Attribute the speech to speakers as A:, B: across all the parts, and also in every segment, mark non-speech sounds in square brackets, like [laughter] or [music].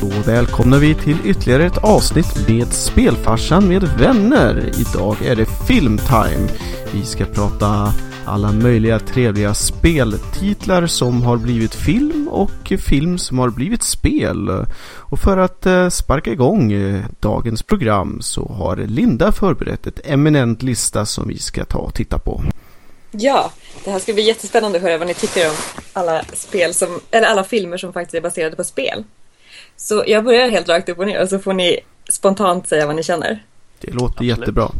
A: Då välkomnar vi till ytterligare ett avsnitt med Spelfarsan med vänner. Idag är det filmtime. Vi ska prata alla möjliga trevliga speltitlar som har blivit film och film som har blivit spel. Och för att eh, sparka igång eh, dagens program så har Linda förberett ett eminent lista som vi ska ta och titta på.
B: Ja, det här ska bli jättespännande att höra vad ni tycker om alla spel som, eller alla filmer som faktiskt är baserade på spel. Så jag börjar helt rakt upp och ner och så får ni spontant säga vad ni känner.
A: Det låter Absolut. jättebra.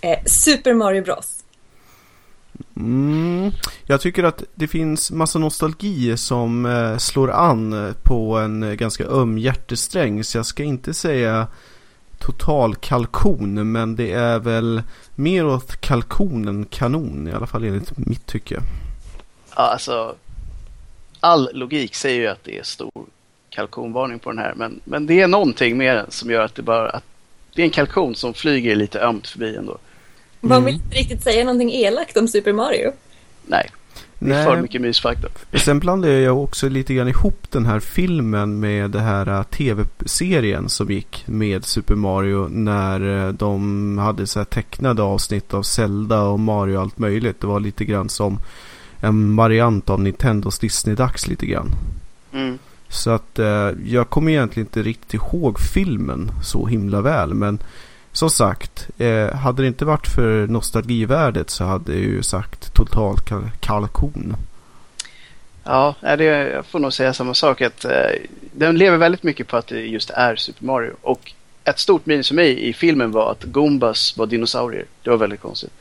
B: Eh, Super Mario Bros.
A: Mm, jag tycker att det finns massa nostalgi som eh, slår an på en ganska öm hjärtesträng. Så jag ska inte säga total kalkon. Men det är väl mer åt kalkon än kanon. I alla fall enligt mitt tycke.
C: Ja, alltså. All logik säger ju att det är stor kalkonvarning på den här. Men, men det är någonting med den som gör att det bara att det är en kalkon som flyger lite ömt förbi ändå.
B: Man vill inte riktigt säga någonting elakt om Super Mario.
C: Nej. Det är för mycket mysfaktor.
A: Sen blandade jag också lite grann ihop den här filmen med det här äh, tv-serien som gick med Super Mario när äh, de hade så här tecknade avsnitt av Zelda och Mario och allt möjligt. Det var lite grann som en variant av Nintendos Disney-dags lite grann. Mm. Så att eh, jag kommer egentligen inte riktigt ihåg filmen så himla väl. Men som sagt, eh, hade det inte varit för nostalgivärdet så hade jag ju sagt total kal kalkon.
C: Ja, det, jag får nog säga samma sak. Att, eh, den lever väldigt mycket på att det just är Super Mario. Och ett stort minus för mig i filmen var att Goombas var dinosaurier. Det var väldigt konstigt.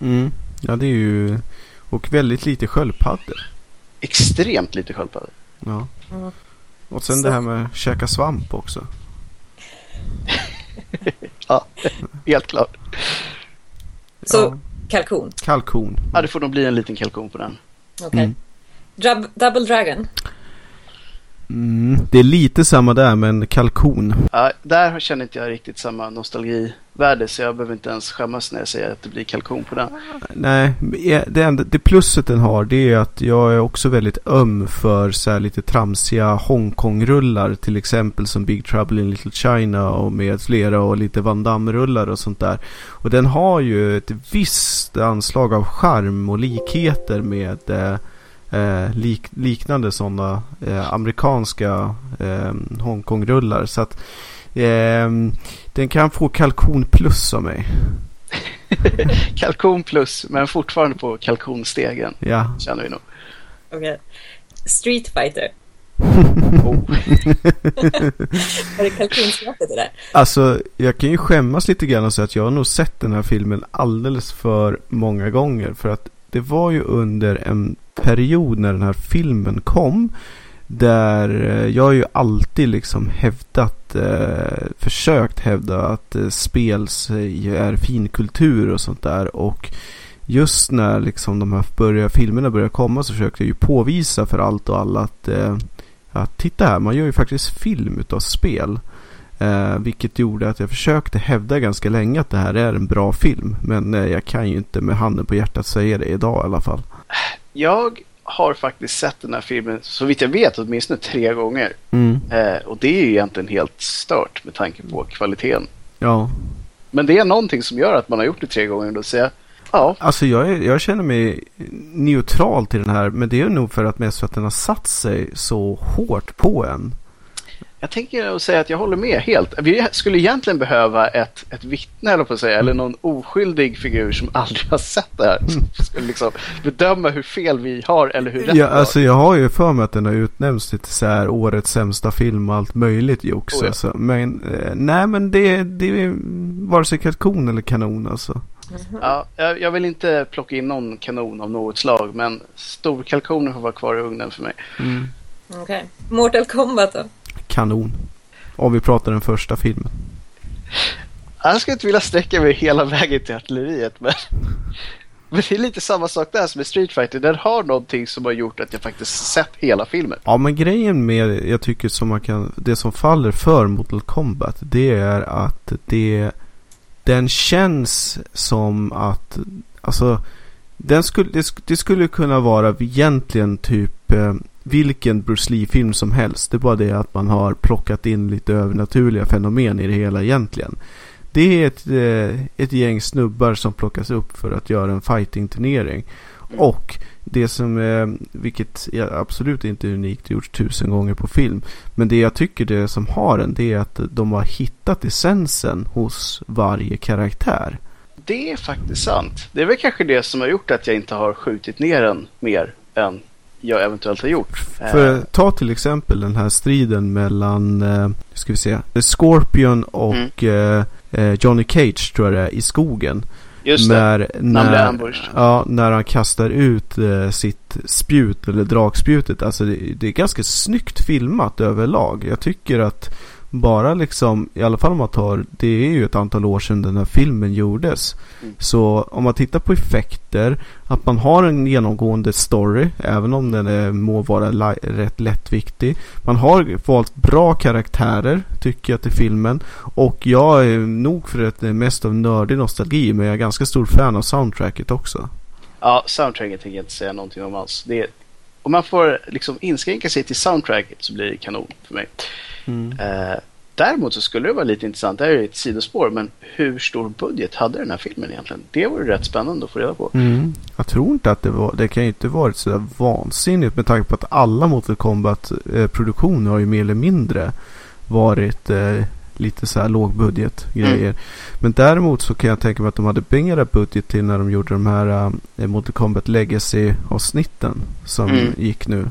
A: Mm, ja det är ju... Och väldigt lite sköldpaddor.
C: Extremt lite sköldpaddor.
A: Ja. Och sen Så. det här med att käka svamp också. [laughs]
C: ja, helt klart.
B: Så ja. kalkon?
A: Kalkon.
C: Ja, det får nog bli en liten kalkon på den.
B: Okej. Okay. Mm. Double Dragon?
A: Mm, det är lite samma där men kalkon.
C: Ja, där känner inte jag riktigt samma Värde så jag behöver inte ens skämmas när jag säger att det blir kalkon på den.
A: Nej, det, enda, det plusset den har det är att jag är också väldigt öm för så här lite tramsiga Hongkong-rullar till exempel som Big Trouble in Little China och med flera och lite Van Damme-rullar och sånt där. Och den har ju ett visst anslag av charm och likheter med eh, eh, lik, liknande sådana eh, amerikanska eh, Hongkong-rullar. Så att eh, den kan få kalkon plus av mig. [laughs]
C: kalkon plus, men fortfarande på kalkonstegen.
A: Ja.
C: Känner vi nog.
B: Okej. Okay. Street Fighter.
C: oh.
B: Var det kalkonskrattet det där?
A: Alltså, jag kan ju skämmas lite grann och säga att jag har nog sett den här filmen alldeles för många gånger. För att det var ju under en period när den här filmen kom. Där eh, jag jag ju alltid liksom hävdat, eh, försökt hävda att eh, spel är finkultur och sånt där. Och just när liksom de här börjar, filmerna började komma så försökte jag ju påvisa för allt och alla att, eh, att titta här, man gör ju faktiskt film utav spel. Eh, vilket gjorde att jag försökte hävda ganska länge att det här är en bra film. Men eh, jag kan ju inte med handen på hjärtat säga det idag i alla fall.
C: Jag har faktiskt sett den här filmen, så vitt jag vet, åtminstone tre gånger. Mm. Eh, och det är ju egentligen helt stört med tanke på kvaliteten.
A: Ja.
C: Men det är någonting som gör att man har gjort det tre gånger. Då säger ja.
A: Alltså jag, jag känner mig neutral till den här. Men det är nog för att mest för att den har satt sig så hårt på en.
C: Jag tänker säga att jag håller med helt. Vi skulle egentligen behöva ett, ett vittne eller på att säga, eller någon oskyldig figur som aldrig har sett det här. Som skulle liksom bedöma hur fel vi har eller hur rätt
A: ja, alltså Jag har ju för mig att den har utnämnts till så här årets sämsta film och allt möjligt jox. Oh, ja. alltså. Men eh, nej men det, det är vare sig kalkon eller kanon alltså.
C: Mm-hmm. Ja, jag, jag, vill inte plocka in någon kanon av något slag men storkalkonen får vara kvar i ugnen för mig.
A: Mm.
B: Okej. Okay. Mortal Kombat då?
A: Kanon. Om vi pratar den första filmen.
C: Jag skulle inte vilja sträcka mig hela vägen till artilleriet men, men det är lite samma sak där som med Street Fighter. Den har någonting som har gjort att jag faktiskt sett hela filmen.
A: Ja men grejen med, jag tycker som man kan, det som faller för Mortal Kombat det är att det, den känns som att, alltså den skulle, det, skulle kunna vara egentligen typ eh, vilken Bruce Lee-film som helst. Det är bara det att man har plockat in lite övernaturliga fenomen i det hela egentligen. Det är ett, eh, ett gäng snubbar som plockas upp för att göra en fighting-turnering. Och det som är, vilket är absolut inte är unikt, gjorts tusen gånger på film. Men det jag tycker det som har den, det är att de har hittat essensen hos varje karaktär.
C: Det är faktiskt sant. Det är väl kanske det som har gjort att jag inte har skjutit ner den mer än jag eventuellt har gjort.
A: För eh. ta till exempel den här striden mellan, eh, ska vi se, Scorpion och mm. eh, Johnny Cage tror jag det är, i skogen.
C: Just när, det,
A: när, när, ja, när han kastar ut eh, sitt spjut eller dragspjutet. Alltså det, det, är ganska snyggt filmat överlag. Jag tycker att bara liksom, i alla fall om man tar, det är ju ett antal år sedan den här filmen gjordes. Mm. Så om man tittar på effekter, att man har en genomgående story, även om den är, må vara rätt lättviktig. Man har valt bra karaktärer, tycker jag, till filmen. Och jag är nog för att det är mest av nördig nostalgi, men jag är ganska stor fan av soundtracket också.
C: Ja, soundtracket tänker jag inte säga någonting om alls. Det är, om man får liksom inskränka sig till soundtracket så blir det kanon för mig. Mm. Eh, däremot så skulle det vara lite intressant, det här är ett sidospår, men hur stor budget hade den här filmen egentligen? Det vore rätt spännande att få reda på.
A: Mm. Jag tror inte att det var, det kan ju inte varit sådär vansinnigt med tanke på att alla Mortal Kombat-produktioner har ju mer eller mindre varit eh, lite så här lågbudget grejer. Mm. Men däremot så kan jag tänka mig att de hade bängare budget till när de gjorde de här äh, Mortal Kombat Legacy avsnitten som mm. gick nu.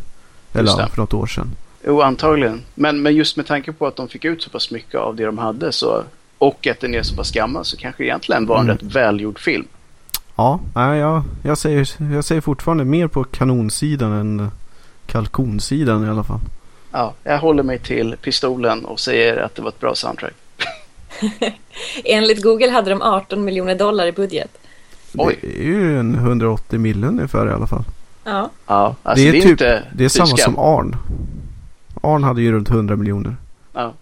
A: Eller ja, för något år sedan.
C: Jo, antagligen. Men, men just med tanke på att de fick ut så pass mycket av det de hade så, och att den är så pass gammal så kanske det egentligen var en mm. rätt välgjord film.
A: Ja, nej, jag, jag, säger, jag säger fortfarande mer på kanonsidan än kalkonsidan i alla fall.
C: Ja, jag håller mig till pistolen och säger att det var ett bra soundtrack. [laughs]
B: Enligt Google hade de 18 miljoner dollar i budget.
A: Oj. Det är ju en 180 miljoner ungefär i alla fall.
B: Ja.
C: ja alltså det är, det är typ, inte
A: Det är samma som Arn. Arn hade ju runt 100 miljoner.
C: Ja.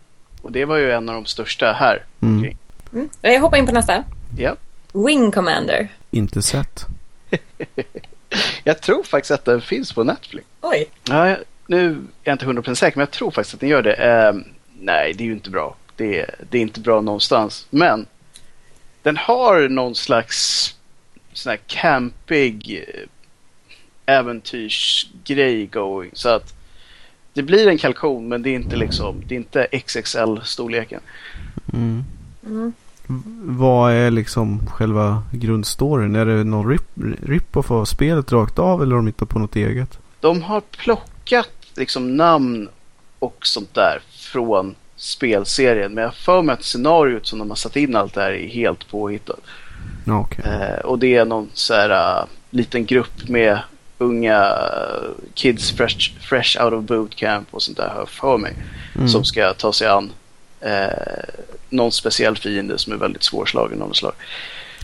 C: Och det var ju en av de största här.
A: Mm. Okay.
B: Mm. Jag hoppar in på nästa.
C: Ja.
B: Wing Commander.
A: Inte sett. [laughs]
C: jag tror faktiskt att den finns på Netflix.
B: Oj.
C: Ja, nu är jag inte 100% säker, men jag tror faktiskt att den gör det. Uh, nej, det är ju inte bra. Det, det är inte bra någonstans. Men den har någon slags sån här campig eh, äventyrsgrej going. Så att det blir en kalkon men det är inte liksom, det är inte XXL-storleken.
A: Mm. Mm. Vad är liksom själva grundstoryn? Är det någon rip-off av spelet rakt av eller har de hittat på något eget?
C: De har plockat liksom namn och sånt där från spelserien. Men jag har för mig att scenariot som de har satt in allt det här är helt påhittat.
A: Okay.
C: Eh, och det är någon så här uh, liten grupp med unga kids fresh, fresh out of bootcamp och sånt där har jag för mig. Mm. Som ska ta sig an eh, någon speciell fiende som är väldigt svårslagen av något slag.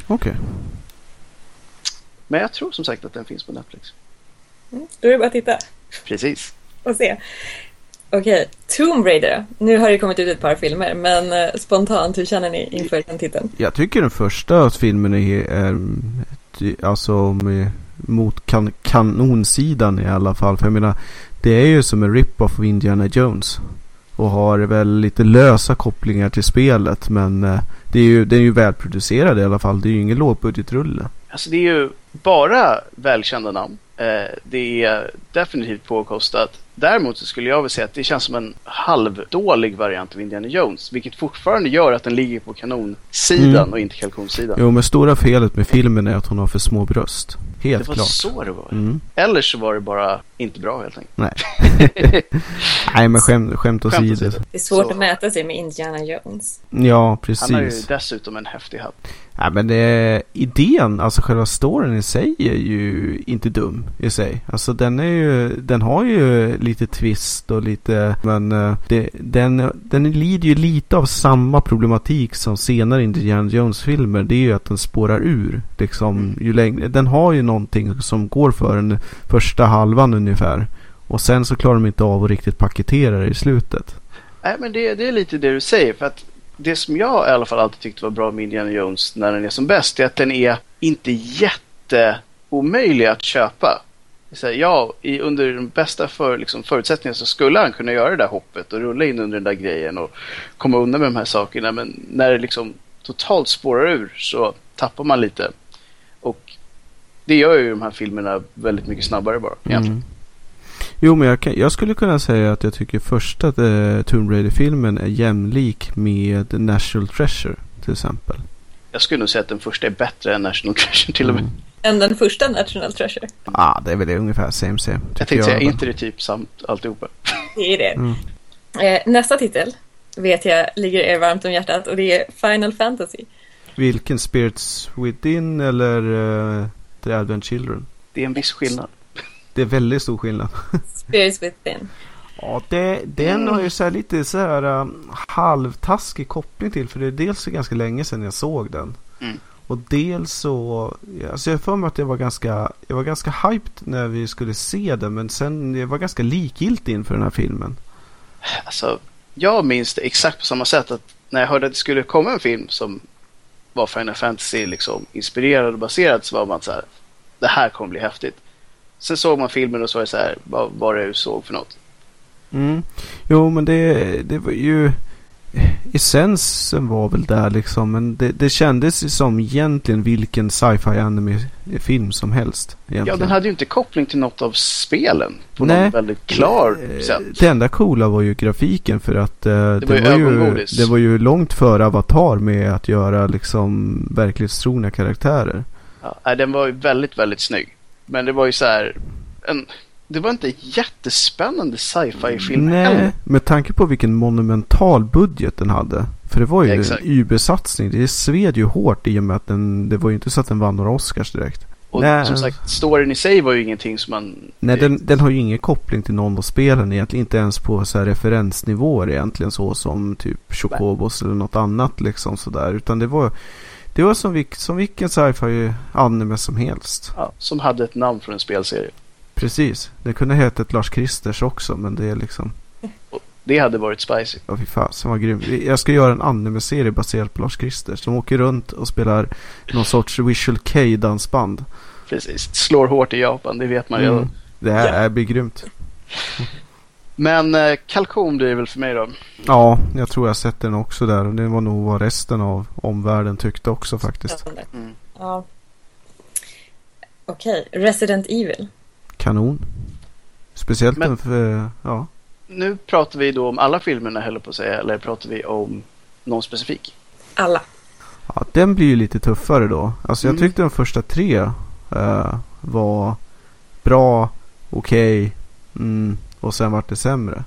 A: Okej. Okay.
C: Men jag tror som sagt att den finns på Netflix.
B: Mm, då är det bara att titta.
C: Precis.
B: Och se. Okej, okay. Tomb Raider. Nu har det kommit ut ett par filmer, men eh, spontant, hur känner ni inför den titeln?
A: Jag tycker den första filmen är, är alltså med mot kan kanonsidan i alla fall. För jag menar, det är ju som en rip-off av Indiana Jones. Och har väl lite lösa kopplingar till spelet. Men eh, det är ju, den är ju välproducerad i alla fall. Det är ju ingen lågbudgetrulle.
C: Alltså det är ju bara välkända namn. Eh, det är definitivt påkostat. Däremot så skulle jag vilja säga att det känns som en halvdålig variant av Indiana Jones. Vilket fortfarande gör att den ligger på kanonsidan mm. och inte kalkonsidan.
A: Jo, men stora felet med filmen är att hon har för små bröst. Helt
C: klart.
A: Det var
C: klart. så det var. Mm. Eller så var det bara inte bra helt enkelt.
A: Nej, [laughs] Nej men skämt, skämt åsido.
B: Det är svårt så. att mäta sig med Indiana Jones.
A: Ja, precis. Han
C: har ju dessutom en häftig hatt.
A: Nej men det, idén, alltså själva storyn i sig är ju inte dum i sig. Alltså den är ju, den har ju lite twist och lite, men eh, det, den, den lider ju lite av samma problematik som senare Indiana Jones-filmer. Det är ju att den spårar ur. Liksom, mm. ju längre, den har ju någonting som går för den första halvan ungefär. Och sen så klarar de inte av att riktigt paketera det i slutet.
C: Nej men det, det är lite det du säger. För att det som jag i alla fall alltid tyckte var bra med Indiana Jones när den är som bäst är att den är inte jätteomöjlig att köpa. Så här, ja, i, under de bästa för, liksom, förutsättningarna så skulle han kunna göra det där hoppet och rulla in under den där grejen och komma undan med de här sakerna. Men när det liksom totalt spårar ur så tappar man lite. Det gör ju de här filmerna väldigt mycket snabbare bara.
A: Mm. Jo, men jag, kan, jag, skulle kunna säga att jag tycker första uh, Tomb Raider-filmen är jämlik med National Treasure till exempel.
C: Jag skulle nog säga att den första är bättre än National [laughs] Treasure till och med. Mm.
B: Än den första National Treasure?
A: Ja, ah, det är väl ungefär same same.
C: Jag tänkte säga, inte det typ samt alltihopa? [laughs]
B: Det är det. Mm. Eh, nästa titel vet jag ligger er varmt om hjärtat och det är Final Fantasy.
A: Vilken? Spirits Within eller uh, The Advent Children?
C: Det är en viss skillnad.
A: Det är väldigt stor skillnad.
B: Spirits Within.
A: Ja, det, den har ju så lite så här um, halvtaskig koppling till. För det är dels ganska länge sedan jag såg den. Mm. Och dels så, alltså jag för mig att jag var ganska, jag var ganska hyped när vi skulle se den. Men sen, jag var ganska likgiltig inför den här filmen.
C: Alltså, jag minns det exakt på samma sätt. att När jag hörde att det skulle komma en film som var Final Fantasy liksom inspirerad och baserad så var man så här, det här kommer bli häftigt. Sen såg man filmen och så var det så här, vad var det du såg för något?
A: Mm. Jo, men det, det var ju... Essensen var väl där liksom. Men det, det kändes som egentligen vilken sci-fi anime-film som helst. Egentligen.
C: Ja, den hade ju inte koppling till något av spelen. På Nej. något väldigt klar
A: eh,
C: sätt.
A: Det enda coola var ju grafiken för att uh, det, var, det, var ju, det var ju långt före Avatar med att göra liksom verklighetstrogna karaktärer.
C: Ja, den var ju väldigt, väldigt snygg. Men det var ju så här en det var inte jättespännande sci-fi film
A: Nej, heller. med tanke på vilken monumental budget den hade. För det var ju Exakt. en übersatsning. Det sved ju hårt i och med att den, det var ju inte så att den vann några Oscars direkt.
C: Och Nej. som sagt, storyn i sig var ju ingenting som man...
A: Nej, den, den har ju ingen koppling till någon av spelen egentligen. Inte ens på så här referensnivåer egentligen så som typ Chocobos eller något annat liksom sådär. Utan det var... Det var som, vilk, som vilken sci-fi anime som helst.
C: Ja, som hade ett namn från en spelserie.
A: Precis. Det kunde hetat Lars Kristers också men det är liksom...
C: Det hade varit spicy.
A: Ja fy fasen vad grymt. Jag ska göra en anime-serie baserad på Lars Kristers. Som åker runt och spelar någon sorts Visual K-dansband.
C: Precis. Slår hårt i Japan, det vet man ju. Mm.
A: Det här ja. blir grymt.
C: Men eh, kalkon blir det väl för mig då?
A: Ja, jag tror jag sett den också där. Och det var nog vad resten av omvärlden tyckte också faktiskt.
B: Mm. Ja. Okej, okay. Resident Evil
A: kanon. Speciellt Men, för, ja.
C: Nu pratar vi då om alla filmerna höll på att säga, eller pratar vi om någon specifik?
B: Alla.
A: Ja, den blir ju lite tuffare då. Alltså jag mm. tyckte de första tre uh, var bra, okej, okay, mm, och sen vart det sämre.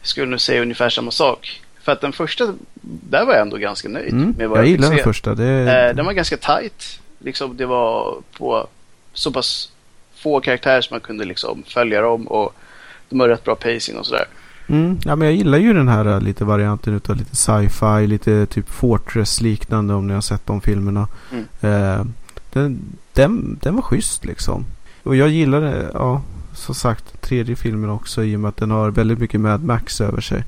C: Jag skulle nog säga ungefär samma sak. För att den första, där var jag ändå ganska nöjd
A: mm, med vad jag, jag gillar den första. Det...
C: Eh, den var ganska tight. Liksom, det var på så pass få karaktärer som man kunde liksom följa dem och de har rätt bra pacing och sådär.
A: Mm, ja, men jag gillar ju den här äh, lite varianten utav lite sci-fi, lite typ Fortress liknande om ni har sett de filmerna. Mm. Eh, den, den, den var schysst liksom. Och jag gillar det, ja, som sagt, tredje filmen också i och med att den har väldigt mycket Mad Max över sig.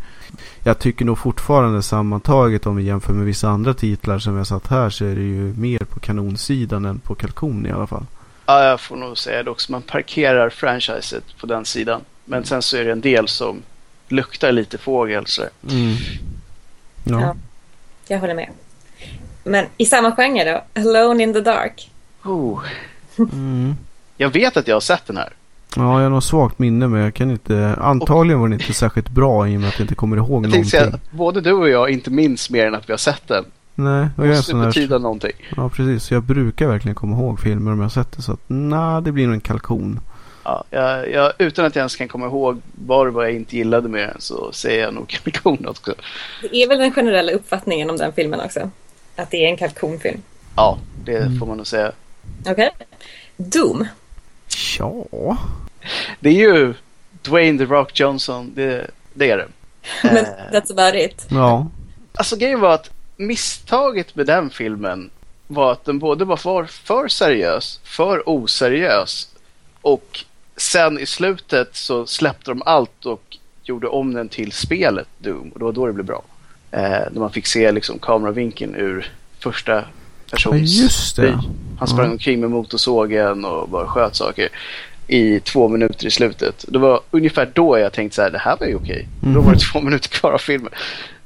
A: Jag tycker nog fortfarande sammantaget om vi jämför med vissa andra titlar som jag satt här så är det ju mer på kanonsidan än på kalkon i alla fall.
C: Ja, jag får nog säga det också. Man parkerar franchiset på den sidan. Men sen så är det en del som luktar lite fågel. Så. Mm.
B: Ja. ja. Jag håller med. Men i samma genre då? Alone in the Dark.
C: Oh. Mm. Jag vet att jag har sett den här.
A: Ja, jag har nog svagt minne men jag kan inte. Antagligen var den inte särskilt bra i och med att jag inte kommer ihåg jag någonting. Säga,
C: både du och jag inte minns mer än att vi har sett den.
A: Nej,
C: och jag måste betyda här... någonting.
A: Ja, precis. Jag brukar verkligen komma ihåg filmer om jag har sett det. Så att nej, det blir nog en kalkon.
C: Ja, jag, jag, utan att jag ens kan komma ihåg var vad jag inte gillade med den så säger jag nog [laughs] kalkon också.
B: Det är väl den generella uppfattningen om den filmen också? Att det är en kalkonfilm?
C: Ja, det mm. får man nog säga.
B: Okej. Okay. Doom?
A: Ja.
C: Det är ju Dwayne The Rock Johnson. Det, det är det. [laughs]
B: Men uh, that's about it.
A: Ja.
C: Alltså grejen var att misstaget med den filmen var att den både var för, för seriös, för oseriös och sen i slutet så släppte de allt och gjorde om den till spelet Doom och det var då det blev bra. Eh, när man fick se liksom kameravinkeln ur första persons
A: just det.
C: Han sprang mm. omkring med motorsågen och bara sköt saker. i två minuter i slutet. Det var ungefär då jag tänkte så här, det här var ju okej.
A: Mm.
C: Då var det två minuter kvar av filmen.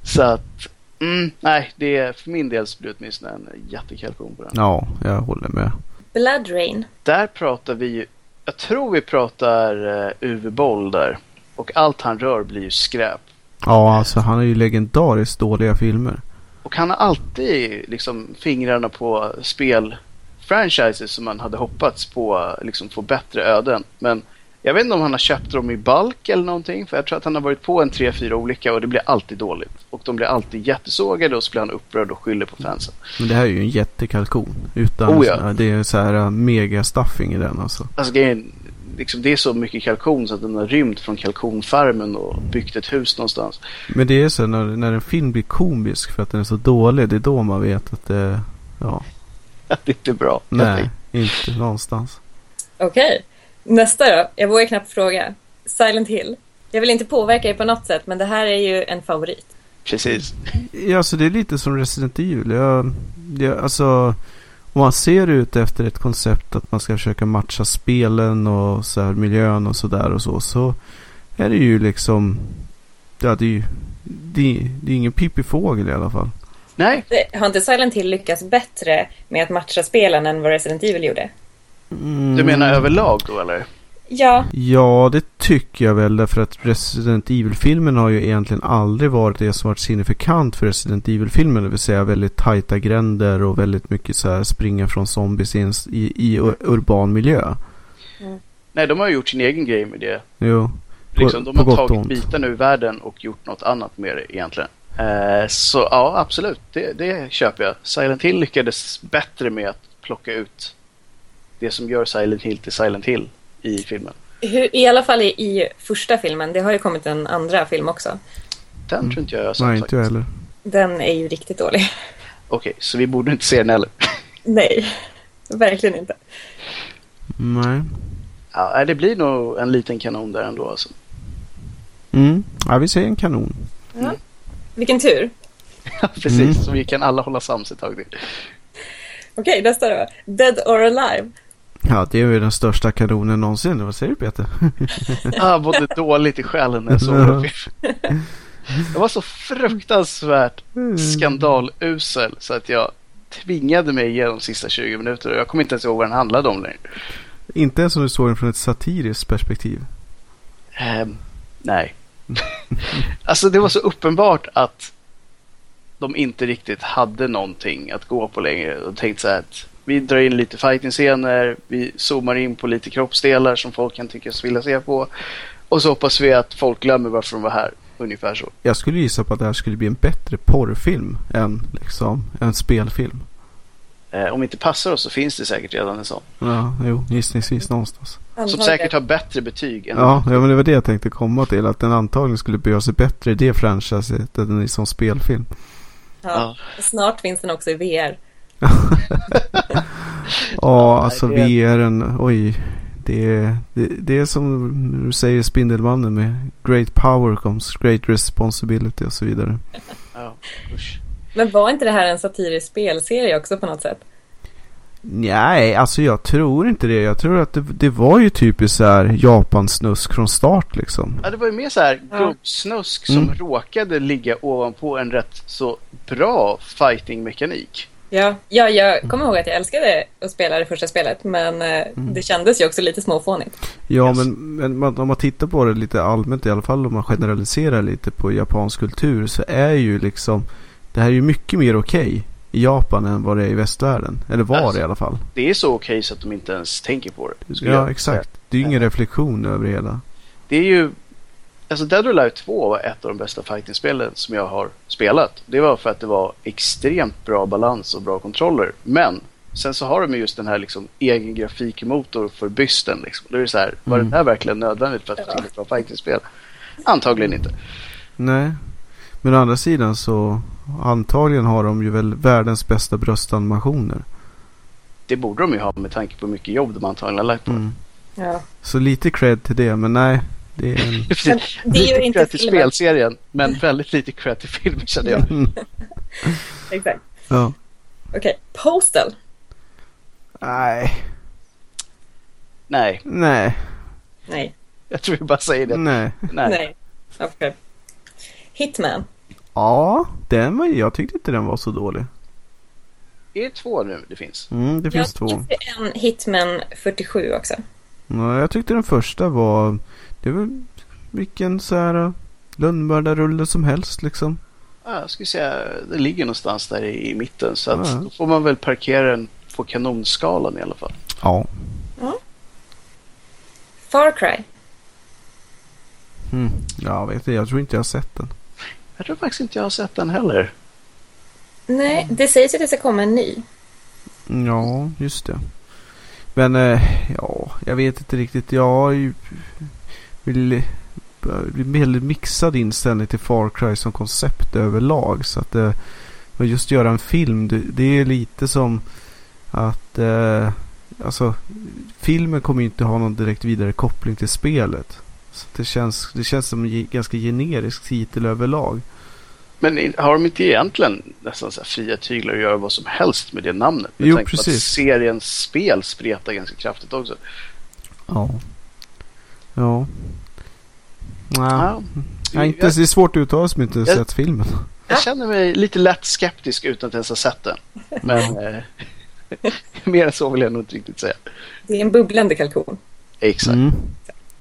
C: Så att, mm, nej, det är för min del så blir det åtminstone en jättekalkon på den.
A: Ja, jag håller med.
B: Blood Rain.
C: Där pratar vi ju, jag tror vi pratar uh, Uwe Boll där. Och allt han rör blir ju skräp.
A: Ja, alltså han är ju legendariskt dåliga filmer.
C: Och han har alltid liksom fingrarna på spelfranchises som man hade hoppats på liksom få bättre öden. Men jag vet inte om han har köpt dem i balk eller någonting. För jag tror att han har varit på en tre, fyra olika och det blir alltid dåligt. Och de blir alltid jättesågade och så blir han upprörd och skyller på fansen.
A: Men det här är ju en jättekalkon. Utan
C: Oh, ja.
A: det är så här uh, mega stuffing i den alltså.
C: Alltså grejen, liksom, det är så mycket kalkon så att den har rymt från kalkonfarmen och byggt ett hus någonstans.
A: Men det är så när, när en film blir komisk för att den är så dålig. Det är då man vet att det, ja, [laughs]
C: det är inte bra.
A: nej, [laughs] inte någonstans.
B: Okej. Nästa då. Jag vågar knappt fråga. Silent Hill. Jag vill inte påverka er på något sätt, men det här är ju en favorit.
C: Precis.
A: Ja, alltså det är lite som Resident Evil. Jag, jag, alltså, om man ser ut efter ett koncept att man ska försöka matcha spelen och så här, miljön och sådär och så. Så är det ju liksom, ja det är ju, det, det är ingen pippifågel i alla fall.
C: Nej,
B: Har inte Silent Hill lyckats bättre med att matcha spelen än vad Resident Evil gjorde?
A: Mm.
C: du menar överlag då eller?
B: Ja,
A: Ja, det tycker jag väl. Därför att Resident Evil-filmen har ju egentligen aldrig varit det som varit signifikant för Resident Evil-filmen. Det vill säga väldigt tajta gränder och väldigt mycket så här springa från zombies i, i, i ur- urban miljö.
C: Nej, de har ju gjort sin egen grej med det.
A: Jo, på,
C: Liksom, de
A: på
C: har
A: gott och
C: tagit
A: ont.
C: bitar ur världen och gjort något annat med det egentligen. Eh, så ja, absolut. Det, det köper jag. Silent Hill lyckades bättre med att plocka ut det som gör Silent Hill till Silent Hill i filmen.
B: hur, i alla fall i, i första filmen. Det har ju kommit en andra film också.
C: Den
A: Mm.
C: tror inte jag jag har sett
A: Nej, inte jag heller.
B: Den är ju riktigt dålig. [laughs]
C: Okej, så vi borde inte se den heller. [laughs]
B: Nej, verkligen inte.
A: Nej.
C: Ja, det blir nog en liten kanon där ändå alltså.
A: Mm. Ja, vi säger en kanon.
B: Vilken tur. [laughs]
C: Ja, precis.
A: Mm.
C: Så vi kan alla hålla sams ett tag till.
B: Okej, nästa då. Dead or Alive.
A: Ja, det är ju den största kanonen någonsin. Vad säger du Peter? [laughs]
C: Ah, både dåligt i själen när jag såg den. Jag var så fruktansvärt skandalusel så att jag tvingade mig igenom de sista 20 minuter och jag kommer inte ens ihåg vad den handlade om längre.
A: Inte ens om du såg den från ett satiriskt perspektiv.
C: Ehm, nej. [laughs] alltså det var så uppenbart att de inte riktigt hade någonting att gå på längre. Och tänkte så här att vi drar in lite fighting-scener, vi zoomar in på lite kroppsdelar som folk kan tyckas vilja se på. Och så hoppas vi att folk glömmer varför de var här. Ungefär så.
A: Jag skulle gissa på att det här skulle bli en bättre porrfilm än liksom en spelfilm.
C: Eh, om inte passar oss så finns det säkert redan en sån.
A: Ja, jo, gissningsvis någonstans.
C: Som säkert har bättre betyg än
A: Ja, ja, men det var det jag tänkte komma till. Att den antagligen skulle behöva sig bättre i det franchiset än i som spelfilm.
B: Ja. Snart finns den också i VR. [laughs]
A: Ja, alltså
C: det-
A: VR'n, oj. Det är, det, det är som du säger Spindelmannen med Great power comes great responsibility och så vidare.
C: Ja, usch.
B: Men var inte det här en satirisk spelserie också på något sätt?
A: Nej, alltså jag tror inte det. Jag tror att det, det var ju typiskt så här Japansnusk från start liksom.
C: Ja, det var ju mer så här gubbsnusk som
A: Mm.
C: råkade ligga ovanpå en rätt så bra fighting-mekanik.
B: Ja, ja jag kommer ihåg att jag älskade att spela det första spelet, men eh, det kändes ju också lite småfånigt.
A: Ja,
C: Yes.
A: men, men man, om man tittar på det lite allmänt i alla fall om man generaliserar lite på japansk kultur så är ju liksom det här är ju mycket mer okej i Japan än vad det är i västvärlden. Eller var
C: Alltså,
A: det i alla fall.
C: Det är så okej så att de inte ens tänker på det.
A: Ja,
C: jag
A: exakt. Det är ju ingen reflektion över det hela.
C: Det är ju... Alltså Dead or Alive 2 var ett av de bästa fighting-spelen som jag har spelat. Det var för att det var extremt bra balans och bra kontroller. Men sen så har de ju just den här liksom egen grafikmotor för bysten. Liksom. Då är det så här, var
A: Mm.
C: det här verkligen nödvändigt för att få till ett bra fighting-spel? Antagligen inte.
A: Nej. Men å andra sidan så antagligen har de ju väl världens bästa bröstanimationer.
C: Det borde de ju ha med tanke på hur mycket jobb de antagligen har lagt på.
A: Mm.
B: Ja.
A: Så lite cred till det, men nej. Det är en... [laughs]
B: Men det är ju
C: lite
B: inte
C: cred till
B: filmen.
C: spelserien, men väldigt lite cred till filmen känner jag.
A: Mm. [laughs]
B: Exakt.
A: ja.
B: Okej, Postal.
A: Nej.
C: Nej,
A: Nej.
B: Nej.
C: Jag tror vi bara säger det.
A: Nej.
C: Nej.
B: Nej. Okej. Hitman.
A: Ja, den var, jag tyckte inte den var så dålig.
C: Är det två nu det finns?
A: Mm, det finns
B: jag
A: två.
B: tyckte en Hitman 47 också.
A: Ja, jag tyckte den första var... Det var vilken så här lönnmördarrulle som helst liksom.
C: Ja, jag skulle säga det ligger någonstans där i, i mitten. Så att
A: Ja.
C: då får man väl parkera den på kanonskalan i alla fall.
A: Ja.
B: Far Cry.
A: Mm. Jag vet inte, jag tror inte jag har sett den.
C: Jag tror faktiskt inte jag har sett den heller.
B: Nej, det sägs att det ska komma en ny.
A: Ja, just det. Men eh, ja, jag vet inte riktigt. Jag har ju vill, väldigt mixad inställning till Far Cry som koncept överlag. Så att eh, men just göra en film, det, det är lite som att eh, alltså filmen kommer ju inte ha någon direkt vidare koppling till spelet. Så det känns, det känns som en ganska generisk titel överlag.
C: Men har de inte egentligen nästan så här fria tyglar att göra vad som helst med det namnet? Med
A: Jo,
C: tanke på att
A: precis.
C: seriens spel spretar ganska kraftigt också.
A: Ja. Ja. Nej.
C: Ja.
A: Ja, inte, det är svårt att uttala som inte
C: Jag-
A: sett filmen.
C: Jag känner mig lite lätt skeptisk utan att ens ha sett den. Men eh, [laughs] mer än så vill jag nog inte riktigt säga.
B: Det är en bubblande kalkon.
C: Exakt.
A: Mm.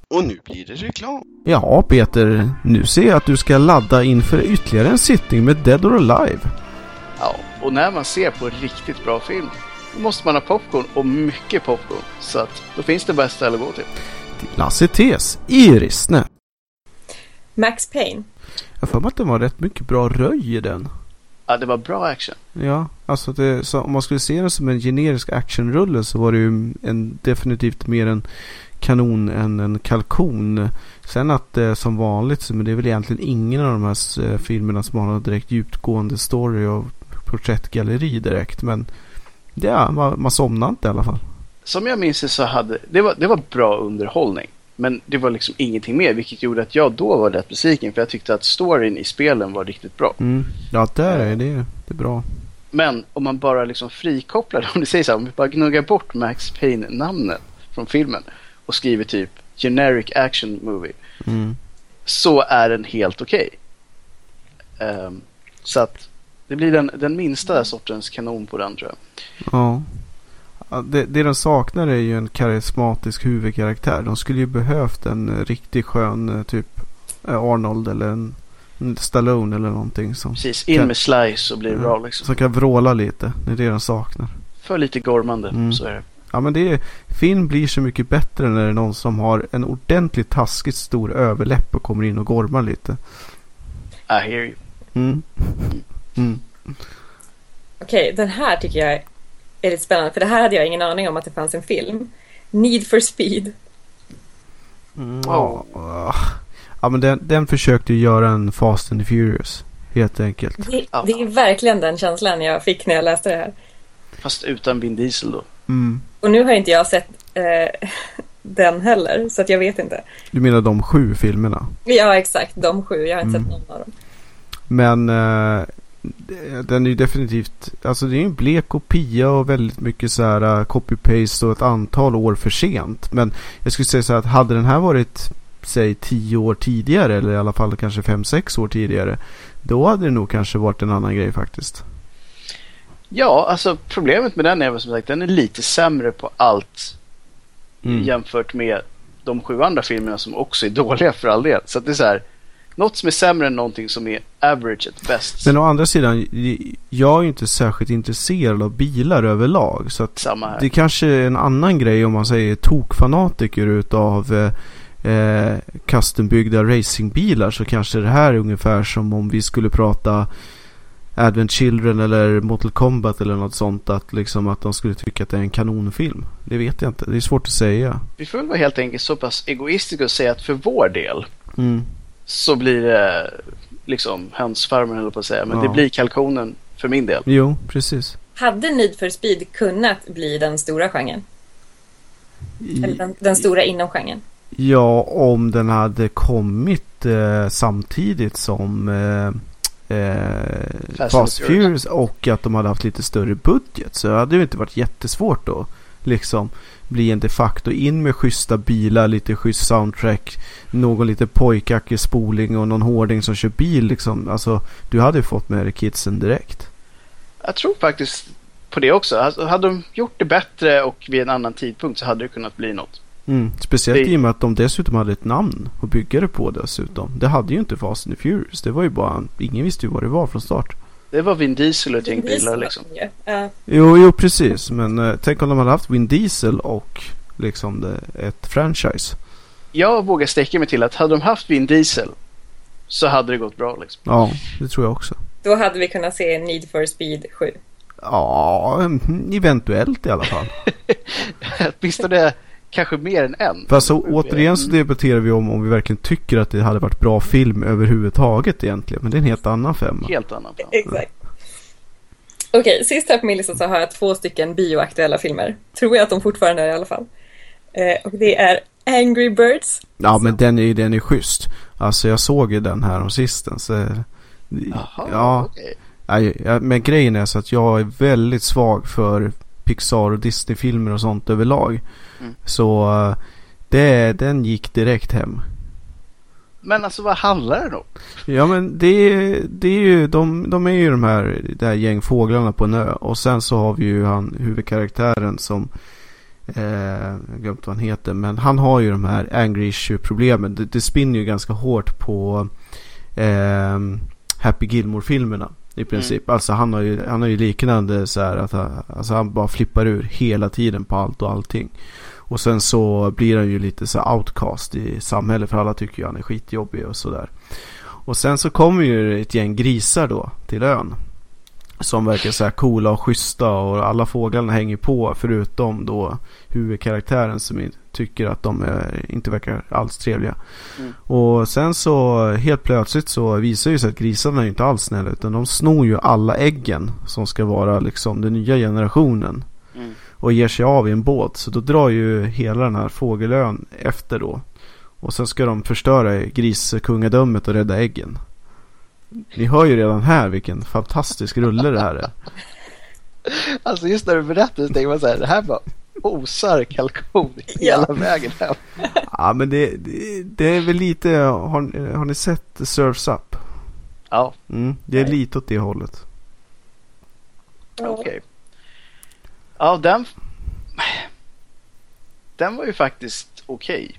D: Och nu blir det reklam.
A: Ja, Peter. Nu ser jag att du ska ladda inför ytterligare en sittning med Dead or Alive.
C: Ja, och när man ser på en riktigt bra film då måste man ha popcorn och mycket popcorn. Så att då finns det bara ett ställe att gå till.
A: Lasse Tes i Rissne.
B: Max Payne.
A: Jag för mig att det var rätt mycket bra röj i den.
C: Ja, det var bra action.
A: Ja, alltså det, så om man skulle se den som en generisk actionrulle så var det ju en, definitivt mer en kanon än en kalkon. Sen att det som vanligt, men det är väl egentligen ingen av de här eh, filmerna som har någon direkt djupgående story och porträttgalleri direkt. Men ja, man, man somnade inte i alla fall.
C: Som jag minns det så hade det var, det var bra underhållning. Men det var liksom ingenting mer, vilket gjorde att jag då var rätt besviken. För jag tyckte att storyn i spelen var riktigt bra.
A: Mm. Ja, där är det, det är bra.
C: Men om man bara liksom frikopplar, [laughs] om du säger så här, om vi bara gnuggar bort Max Payne-namnet från filmen och skriver typ generic action movie.
A: Mm.
C: Så är den helt okej. Ehm, så att det blir den, den minsta sortens kanon på den tror jag.
A: Ja. Det, det de saknar är ju en karismatisk huvudkaraktär. De skulle ju behövt en riktigt skön eh, typ eh, Arnold eller en, Stallone eller någonting som,
C: Precis, in
A: Kan-
C: med slice så blir
A: Ja.
C: bra liksom.
A: som kan vråla lite. Det är det de saknar.
C: För lite gormande,
A: Mm.
C: så är det.
A: Ja men det är, film blir så mycket bättre när det är någon som har en ordentligt taskigt stor överläpp och kommer in och gormar lite.
C: I hear you.
A: Mm. Mm.
B: Okej, den här tycker jag är lite spännande. För det här hade jag ingen aning om att det fanns en film. Need for speed.
A: Mm.
C: Wow.
A: Ja. men den, den försökte ju göra en Fast and the Furious. Helt enkelt.
B: Det, det är verkligen den känslan jag fick när jag läste det här.
C: Fast utan Vin Diesel då.
A: Mm.
B: Och nu har inte jag sett eh, [laughs] den heller, så att jag vet inte.
A: Du menar de sju filmerna?
B: Ja, exakt. De sju. Jag har inte
A: Mm.
B: sett någon av dem.
A: Men eh, den är ju definitivt, alltså det är ju en blek kopia och väldigt mycket så här eh, copy-paste och ett antal år för sent. Men jag skulle säga så här att hade den här varit, säg tio år tidigare eller i alla fall kanske fem, sex år tidigare. Då hade det nog kanske varit en annan grej faktiskt.
C: Ja, alltså problemet med den är väl som sagt den är lite sämre på allt
A: Mm.
C: jämfört med de sju andra filmerna som också är dåliga för all del. Så att det är så här, något som är sämre än någonting som är average at best.
A: Men å andra sidan, jag är ju inte särskilt intresserad av bilar överlag. Så att
C: Samma här.
A: Det kanske är en annan grej om man säger tokfanatiker utav eh, eh, custombyggda racingbilar så kanske det här är ungefär som om vi skulle prata Advent Children eller Mortal Kombat eller något sånt att liksom att de skulle tycka att det är en kanonfilm. Det vet jag inte. Det är svårt att säga.
C: Vi får väl vara helt enkelt så pass egoistiska och säga att för vår del
A: Mm.
C: Så blir det liksom hönsfarmen höll på att säga. Men
A: Ja.
C: det blir kalkonen för min del.
A: Jo, precis.
B: Hade Need for speed kunnat bli den stora genren? Eller den, den stora inom genren?
A: ja, om den hade kommit eh, samtidigt som eh, eh,
C: Fast
A: Fast
C: Furious.
A: Och att de hade haft lite större budget så hade det ju inte varit jättesvårt att liksom bli en de facto. In med schyssta bilar, lite schysst soundtrack, någon lite pojkaktig spoling och någon hårding som kör bil liksom. Alltså, du hade ju fått med dig kidsen direkt.
C: Jag tror faktiskt på det också. Alltså, hade de gjort det bättre och vid en annan tidpunkt så hade det kunnat bli något.
A: Mm. Speciellt
C: Det-
A: i och med att de dessutom hade ett namn att bygga det på dessutom. Det hade ju inte Fast and the Furious. Det var ju bara, ingen visste ju vad det var från start.
C: Det var Vin Diesel och ett gäng bilar liksom.
B: Ja.
A: Jo, jo precis. Men eh, tänk om de hade haft Vin Diesel och liksom det, ett franchise.
C: Jag vågar sträcka mig till att hade de haft Vin Diesel så hade det gått bra liksom.
A: Ja, det tror jag också.
B: Då hade vi kunnat se Need for Speed 7.
A: Ja, mm, eventuellt i alla fall. [laughs]
C: Åtminstone kanske mer än en.
A: Fast så, återigen så debatterar vi om om vi verkligen tycker att det hade varit bra film överhuvudtaget egentligen. Men det är en helt annan femma.
C: Helt annan plan.
B: Exakt. Okej, sist här på min lista så har jag två stycken bioaktuella filmer. Tror jag att de fortfarande är i alla fall. Eh, och det är Angry Birds.
A: Ja, men den är ju den är schysst. Alltså jag såg ju den här om sisten. Så,
C: Jaha,
A: ja, ja, men grejen är så att jag är väldigt svag för Pixar och Disney-filmer och sånt överlag.
C: Mm.
A: Så eh, det, den gick direkt hem.
C: Men alltså vad handlar det om?
A: Ja men det, det är ju, de, de är ju de här, det här gäng fåglarna på en ö. Och sen så har vi ju han huvudkaraktären som, eh, jag har glömt vad han heter. Men han har ju de här angry issue problemen. Det, det spinner ju ganska hårt på eh, Happy Gilmore-filmerna. I princip. Alltså han har ju, han har ju liknande så här att han, alltså han bara flippar ur hela tiden på allt och allting. Och sen så blir han ju lite så här outcast i samhället för alla tycker ju han är skitjobbig och sådär. Och sen så kommer ju ett gäng grisar då till ön. Som verkar så här coola och schyssta och alla fåglarna hänger på förutom då huvudkaraktären som tycker att de är, inte verkar alls trevliga.
C: Mm.
A: Och sen så helt plötsligt så visar ju sig att grisarna är ju inte alls snälla utan de snor ju alla äggen som ska vara liksom den nya generationen
C: Mm.
A: och ger sig av i en båt. Så då drar ju hela den här fågelön efter då. Och sen ska de förstöra griskungadömet och rädda äggen. Ni hör ju redan här vilken fantastisk rulle det här är.
C: Alltså just när du berättar så tänker man så här, det här bara osar kalkon hela
B: Ja.
C: vägen hem.
A: Ja men det, det, det är väl lite, har, har ni sett Surfs Up?
C: Ja,
A: Mm, det är
B: Nej.
A: lite åt det hållet.
C: okej. Ja, den... Den var ju faktiskt okej.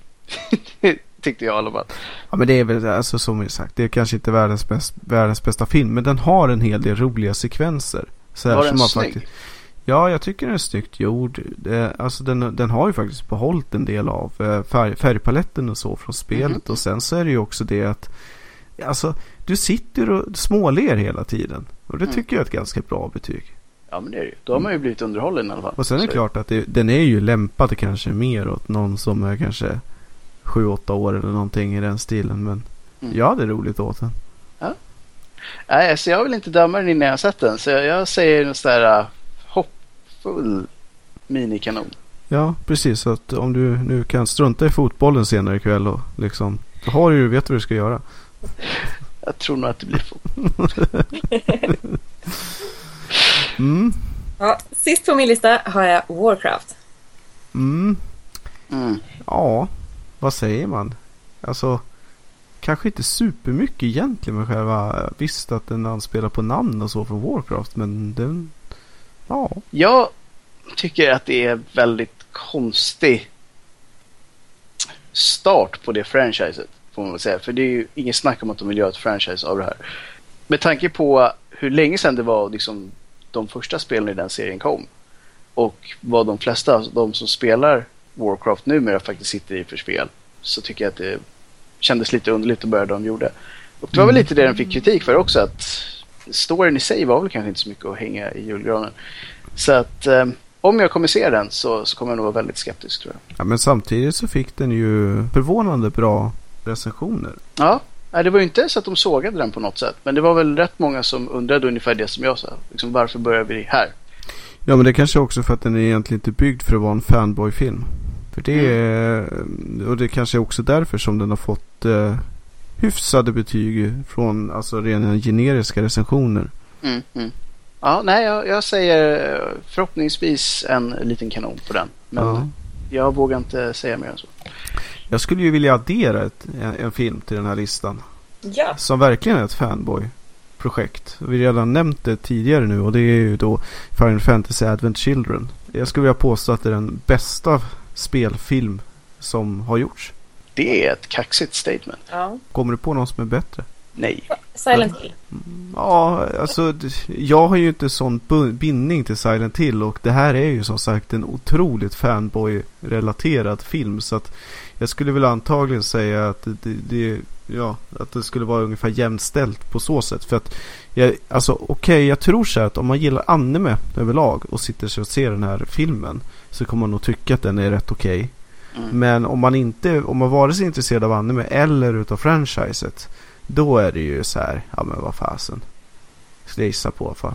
C: [laughs] Tyckte jag i alla fall.
A: Ja men det är väl alltså som jag sagt, det är kanske inte världens, bäst, världens bästa film. Men den har en hel del roliga sekvenser. Så här
C: Var
A: som
C: den snygg?
A: faktiskt- Ja, jag tycker den är snyggt gjord. Det, alltså den, den har ju faktiskt behållit en del av eh, färg, färgpaletten och så från spelet.
C: Mhm.
A: Och sen så är det ju också det att Alltså, du sitter och småler hela tiden. Och det
C: Mm.
A: tycker jag är ett ganska bra betyg.
C: Ja, men det är det ju. Då har man ju blivit underhållen i alla fall.
A: Och sen är det
C: Så-
A: klart att det, den är ju lämpad kanske mer åt någon som är kanske 7-8 år eller någonting i den stilen. Men
C: Mm.
A: jag hade roligt åt den.
C: Nej, så jag vill inte döma den innan jag har sett den. Så jag, jag säger en sån där uh, hoppfull minikanon.
A: Ja, precis. Så att om du nu kan strunta i fotbollen senare ikväll och liksom då har du ju, vet vad du ska göra. [laughs]
C: Jag tror nog att det blir så. [laughs]
A: Mm,
B: Ja, sist på min lista har jag Warcraft.
A: mm,
C: Mm.
A: ja, vad säger man? Alltså, kanske inte supermycket egentligen med själva, visst att den anspelar på namn och så från Warcraft, men den, ja.
C: Jag tycker att det är väldigt konstig start på det franchiset. Får man väl säga. För det är ju inget snack om att de vill göra ett franchise av det här. Med tanke på hur länge sedan det var liksom de första spelen i den serien kom. Och vad de flesta, de som spelar Warcraft numera faktiskt sitter i för spel. Så tycker jag att det kändes lite underligt att börja de gjorde. Och det var väl lite det den fick kritik för också. Att storyn i sig var väl kanske inte så mycket att hänga i julgranen. Så att eh, om jag kommer se den så, så kommer jag nog vara väldigt skeptisk tror jag.
A: ja. Men samtidigt så fick den ju förvånande bra recensioner.
C: Ja, det var ju inte så att de sågade den på något sätt. Men det var väl rätt många som undrade ungefär det som jag sa. Liksom, varför börjar vi här?
A: Ja men det kanske också för att den är egentligen inte byggd för att vara en fanboy-film. För det är, och det kanske är också därför som den har fått eh, hyfsade betyg från alltså rena generiska recensioner.
C: Mm, mm. Ja, nej, jag, jag säger eh, förhoppningsvis en liten kanon på den. Men
A: Ja.
C: jag vågar inte säga mer än så.
A: Jag skulle ju vilja addera ett, en, en film till den här listan.
B: Ja,
A: Som verkligen är ett fanboy-projekt. Vi har redan nämnt det tidigare nu och det är ju då Final Fantasy Advent Children. Jag skulle vilja påstå att det är den bästa spelfilm som har gjorts.
C: Det är ett kaxigt statement.
B: ja.
A: Kommer du på någon som är bättre?
C: Nej.
B: Silent Hill.
A: Ja, alltså jag har ju inte sån bindning till Silent Hill och det här är ju som sagt en otroligt fanboy-relaterad film så att jag skulle väl antagligen säga att det, det, ja, att det skulle vara ungefär jämställt på så sätt. För att jag, alltså okej, jag tror så här att om man gillar anime överlag och sitter sig och ser den här filmen så kommer man nog tycka att den är rätt okej.
C: Mm.
A: Men om man inte, om man vare sig är intresserad av anime eller utav franchiset då är det ju så här, ja men vad fasen. Skulle jag gissa på i alla fall.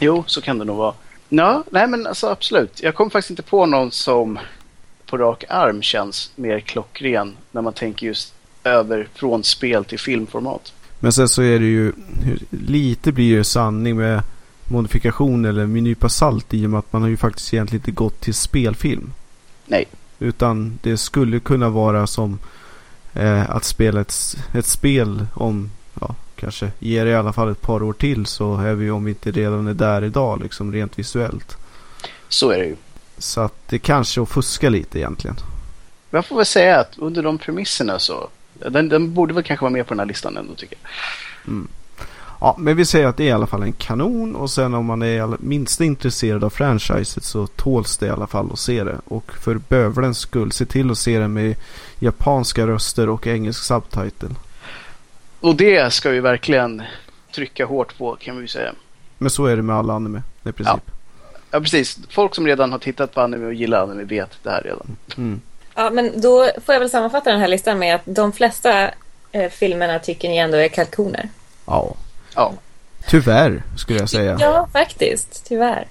C: Jo, så kan det nog vara. Ja, nej men alltså absolut. Jag kom faktiskt inte på någon som på rak arm känns mer klockren när man tänker just över från spel till filmformat.
A: Men sen så är det ju, lite blir det sanning med modifikation eller med nypa salt i och med att man har ju faktiskt egentligen inte gått till spelfilm.
C: Nej.
A: Utan det skulle kunna vara som eh, att spela ett, ett spel om, ja, kanske ger det i alla fall ett par år till så är vi om vi inte redan är där idag liksom rent visuellt.
C: Så är det ju.
A: Så att det kanske är att fuska lite egentligen.
C: Jag får väl säga att under de premisserna så den, den borde väl kanske vara med på den här listan ändå tycker jag.
A: Ja, men vi säger att det är i alla fall en kanon och sen om man är all- minst intresserad av franchiset så tåls det i alla fall att se det. Och för bövlens skull, se till att se det med japanska röster och engelsk subtitle.
C: Och det ska vi verkligen trycka hårt på kan vi säga.
A: Men så är det med alla anime i princip.
C: Ja, precis. Folk som redan har tittat på anime och gillar anime vet det här redan.
A: Mm.
B: Ja, men då får jag väl sammanfatta den här listan med att de flesta eh, filmerna tycker ni ändå är kalkoner.
A: Ja.
C: Ja.
A: Tyvärr skulle jag säga.
B: Ja, faktiskt. Tyvärr.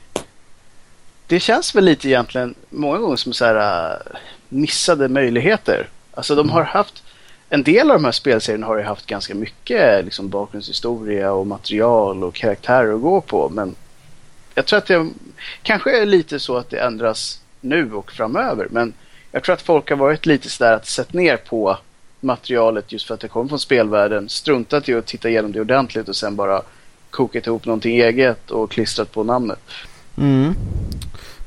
C: Det känns väl lite egentligen många gånger som så här äh, missade möjligheter. Alltså de har haft en del av de här spelserierna har ju haft ganska mycket liksom, bakgrundshistoria och material och karaktärer att gå på. Men jag tror att det kanske är lite så att det ändras nu och framöver. Men jag tror att folk har varit lite sådär att sett ner på materialet just för att det kommer från spelvärlden. Struntat i att titta igenom det ordentligt och sen bara kokat ihop någonting eget och klistrat på namnet.
A: Mm.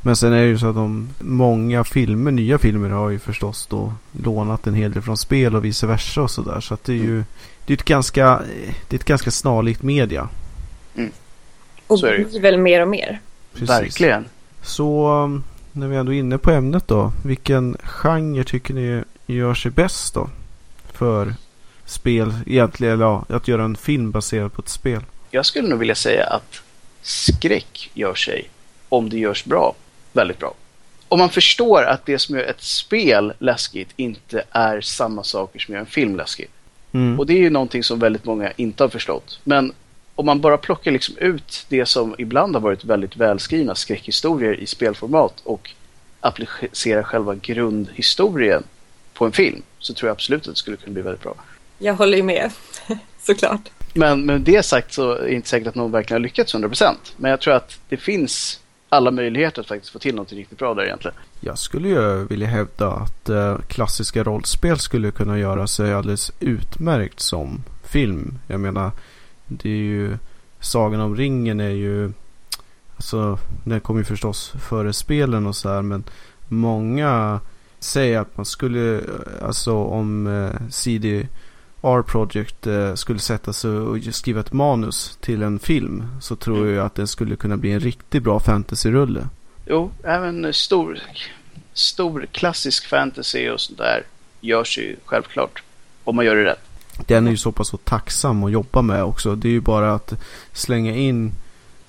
A: Men sen är det ju så att de många filmer, nya filmer har ju förstås då lånat en hel del från spel och vice versa och sådär. Så att det är ju det är ett ganska, det är ett ganska snarlikt media.
B: Och
C: Så
B: blir väl mer och mer.
A: Precis.
C: Verkligen.
A: Så um, när vi ändå är inne på ämnet då. Vilken genre tycker ni gör sig bäst då? För spel egentligen, eller ja, att göra en film baserad på ett spel.
C: Jag skulle nog vilja säga att skräck gör sig, om det görs bra, väldigt bra. Om man förstår att det som gör ett spel läskigt inte är samma saker som gör en film läskig.
A: Mm.
C: Och det är ju någonting som väldigt många inte har förstått. Men om man bara plockar liksom ut det som ibland har varit väldigt välskrivna skräckhistorier i spelformat och applicerar själva grundhistorien på en film så tror jag absolut att det skulle kunna bli väldigt bra.
B: Jag håller ju med. [laughs] Såklart.
C: Men med det sagt så är det inte säkert att någon verkligen har lyckats 100%. Men jag tror att det finns alla möjligheter att faktiskt få till något riktigt bra där egentligen.
A: Jag skulle ju vilja hävda att eh, klassiska rollspel skulle kunna göra sig alldeles utmärkt som film. Jag menar, det är ju Sagan om ringen är ju Alltså, den kommer ju förstås före spelen och så här men många säger att man skulle, alltså om eh, CDR Project eh, skulle sätta sig och skriva ett manus till en film så tror jag att det skulle kunna bli en riktigt bra fantasyrulle.
C: Jo, även stor, stor klassisk fantasy och sånt där görs ju självklart. Om man gör det rätt.
A: Den är ju så pass så tacksam att jobba med också. Det är ju bara att slänga in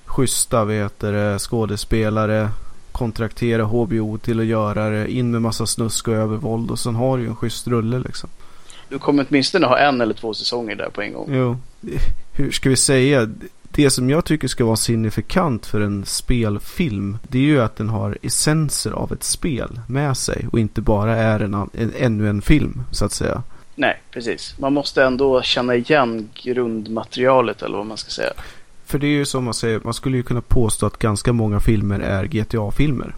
A: schyssta vet du, skådespelare, kontraktera HBO till att göra det, in med massa snusk och övervåld och sen har du ju en schysst rulle liksom.
C: Du kommer åtminstone ha en eller två säsonger där på en gång.
A: Jo, hur ska vi säga? Det som jag tycker ska vara signifikant för en spelfilm det är ju att den har essenser av ett spel med sig och inte bara är en, en, ännu en film så att säga.
C: Nej, precis. Man måste ändå känna igen grundmaterialet eller vad man ska säga.
A: För det är ju som man säger, man skulle ju kunna påstå att ganska många filmer är GTA-filmer.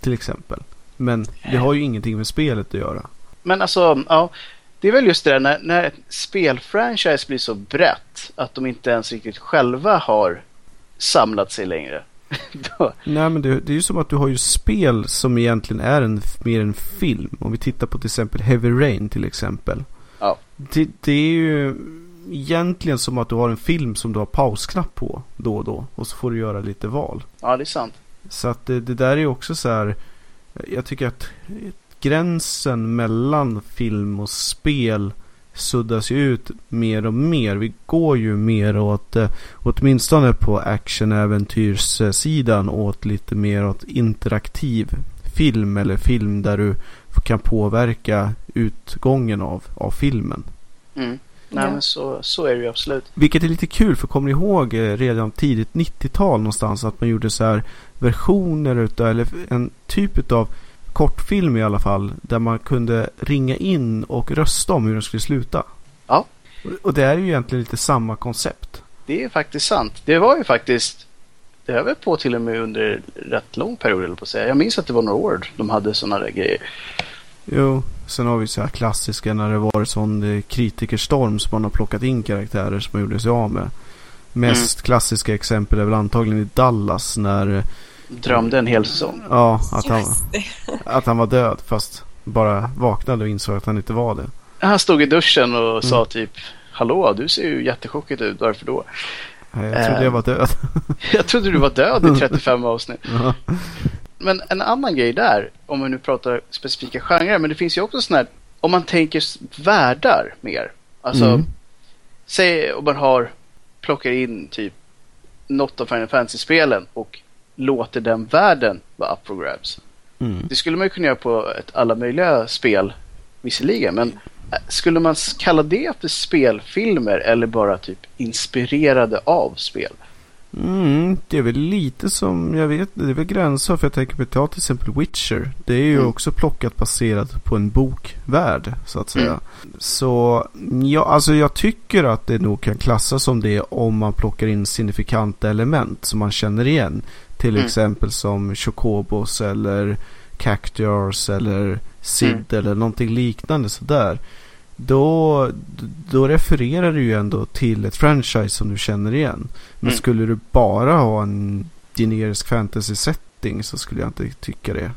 A: Till exempel. Men det har ju ingenting med spelet att göra.
C: Men alltså, ja. Det är väl just det där när, när ett spelfranchise blir så brett att de inte ens riktigt själva har samlat sig längre. [laughs] Då,
A: Nej men det, det är ju som att du har ju spel som egentligen är en, mer en film. Om vi tittar på till exempel Heavy Rain till exempel.
C: Ja.
A: Det, det är ju egentligen som att du har en film som du har pausknapp på då och då. Och så får du göra lite val.
C: ja, det är sant.
A: Så att det, det där är också så här. Jag tycker att gränsen mellan film och spel suddas ju ut mer och mer. Vi går ju mer åt, eh, åtminstone på action-äventyrssidan, åt lite mer åt interaktiv film eller film där du kan påverka utgången av, av filmen.
C: Mm. Nej,
B: Ja.
C: men så, så är det ju absolut.
A: Vilket är lite kul för kommer ni ihåg eh, redan tidigt 90-tal någonstans att man gjorde så här versioner utav, eller en typ utav kortfilm i alla fall, där man kunde ringa in och rösta om hur den skulle sluta.
C: Ja.
A: Och- det är ju egentligen lite samma koncept.
C: Det är faktiskt sant. Det var ju faktiskt, det höll på till och med under rätt lång period, eller på att säga. Jag minns att det var några år de hade sådana där grejer.
A: Jo, sen har vi så här klassiska när det varit sån eh, kritikerstorm som man har plockat in karaktärer som man gjorde sig av med. Mest klassiska exempel är väl antagligen i Dallas när, eh,
C: Drömde en hel säsong.
A: ja, att han, [laughs] att han var död fast bara vaknade och insåg att han inte var det.
C: Han stod i duschen och
A: Mm.
C: sa typ Hallå, du ser ju jättechockigt ut. Varför då?
A: Jag trodde jag var död. [laughs]
C: Jag trodde du var död i [laughs] 35 avsnitt. Men en annan grej där, om man nu pratar specifika genrer, men det finns ju också sådana här, om man tänker världar mer. Alltså,
A: Mm.
C: säg om man har, plockar in typ något av Final Fantasy-spelen och låter den världen vara up for grabs.
A: Mm.
C: Det skulle man ju kunna göra på ett, alla möjliga spel visserligen, men äh, skulle man kalla det för spelfilmer eller bara typ inspirerade av spel?
A: Mm, det är väl lite som, jag vet det är väl gränser för jag tänker på till exempel Witcher. Det är ju
C: Mm.
A: också plockat baserat på en bokvärld så att säga.
C: Mm.
A: Så ja, alltså jag tycker att det nog kan klassas som det om man plockar in signifikanta element som man känner igen. Till
C: Mm.
A: exempel som Chocobos eller Cactuars eller Sid
C: Mm.
A: eller någonting liknande sådär. Då, då refererar du ju ändå till ett franchise som du känner igen. Men
C: Mm.
A: skulle du bara ha en generisk fantasy setting så skulle jag inte tycka det.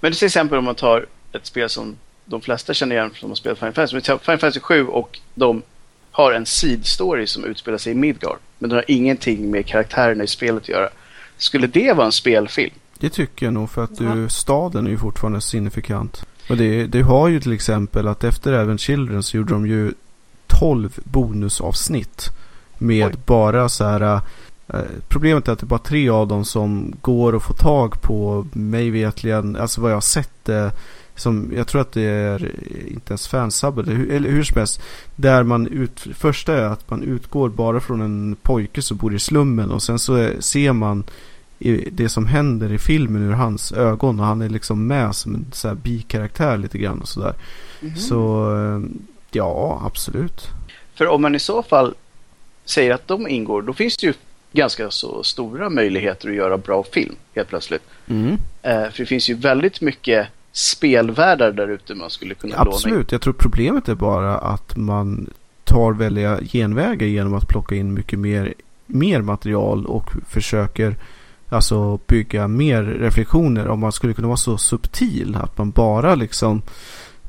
C: Men till exempel om man tar ett spel som de flesta känner igen som har spelat Final Fantasy. Final Fantasy 7 och de har en seed-story som utspelar sig i Midgard. Men den har ingenting med karaktärerna i spelet att göra. Skulle det vara en spelfilm?
A: Det tycker jag nog för att du, staden är ju fortfarande signifikant. Och det, det har ju till exempel att efter även Children så gjorde de ju 12 bonusavsnitt. Med
C: Oj.
A: bara så här. eh, problemet är att det är bara tre av dem som går att få tag på mig vetligen. Alltså vad jag har sett. Eh, som, jag tror att det är inte ens fansub eller, hur- eller hur som helst. Där man ut, första är att man utgår bara från en pojke som bor i slummen och sen så är, ser man i det som händer i filmen ur hans ögon och han är liksom med som en så här bikaraktär lite grann och sådär. Så eh, ja, absolut.
C: För om man i så fall säger att de ingår, då finns det ju ganska så stora möjligheter att göra bra film helt plötsligt.
A: Mm.
C: Eh, för det finns ju väldigt mycket spelvärldar där ute man skulle kunna låna in.
A: Absolut, jag tror problemet är bara att man tar välja genvägar genom att plocka in mycket mer, mer material och försöker alltså bygga mer reflektioner. Om man skulle kunna vara så subtil att man bara liksom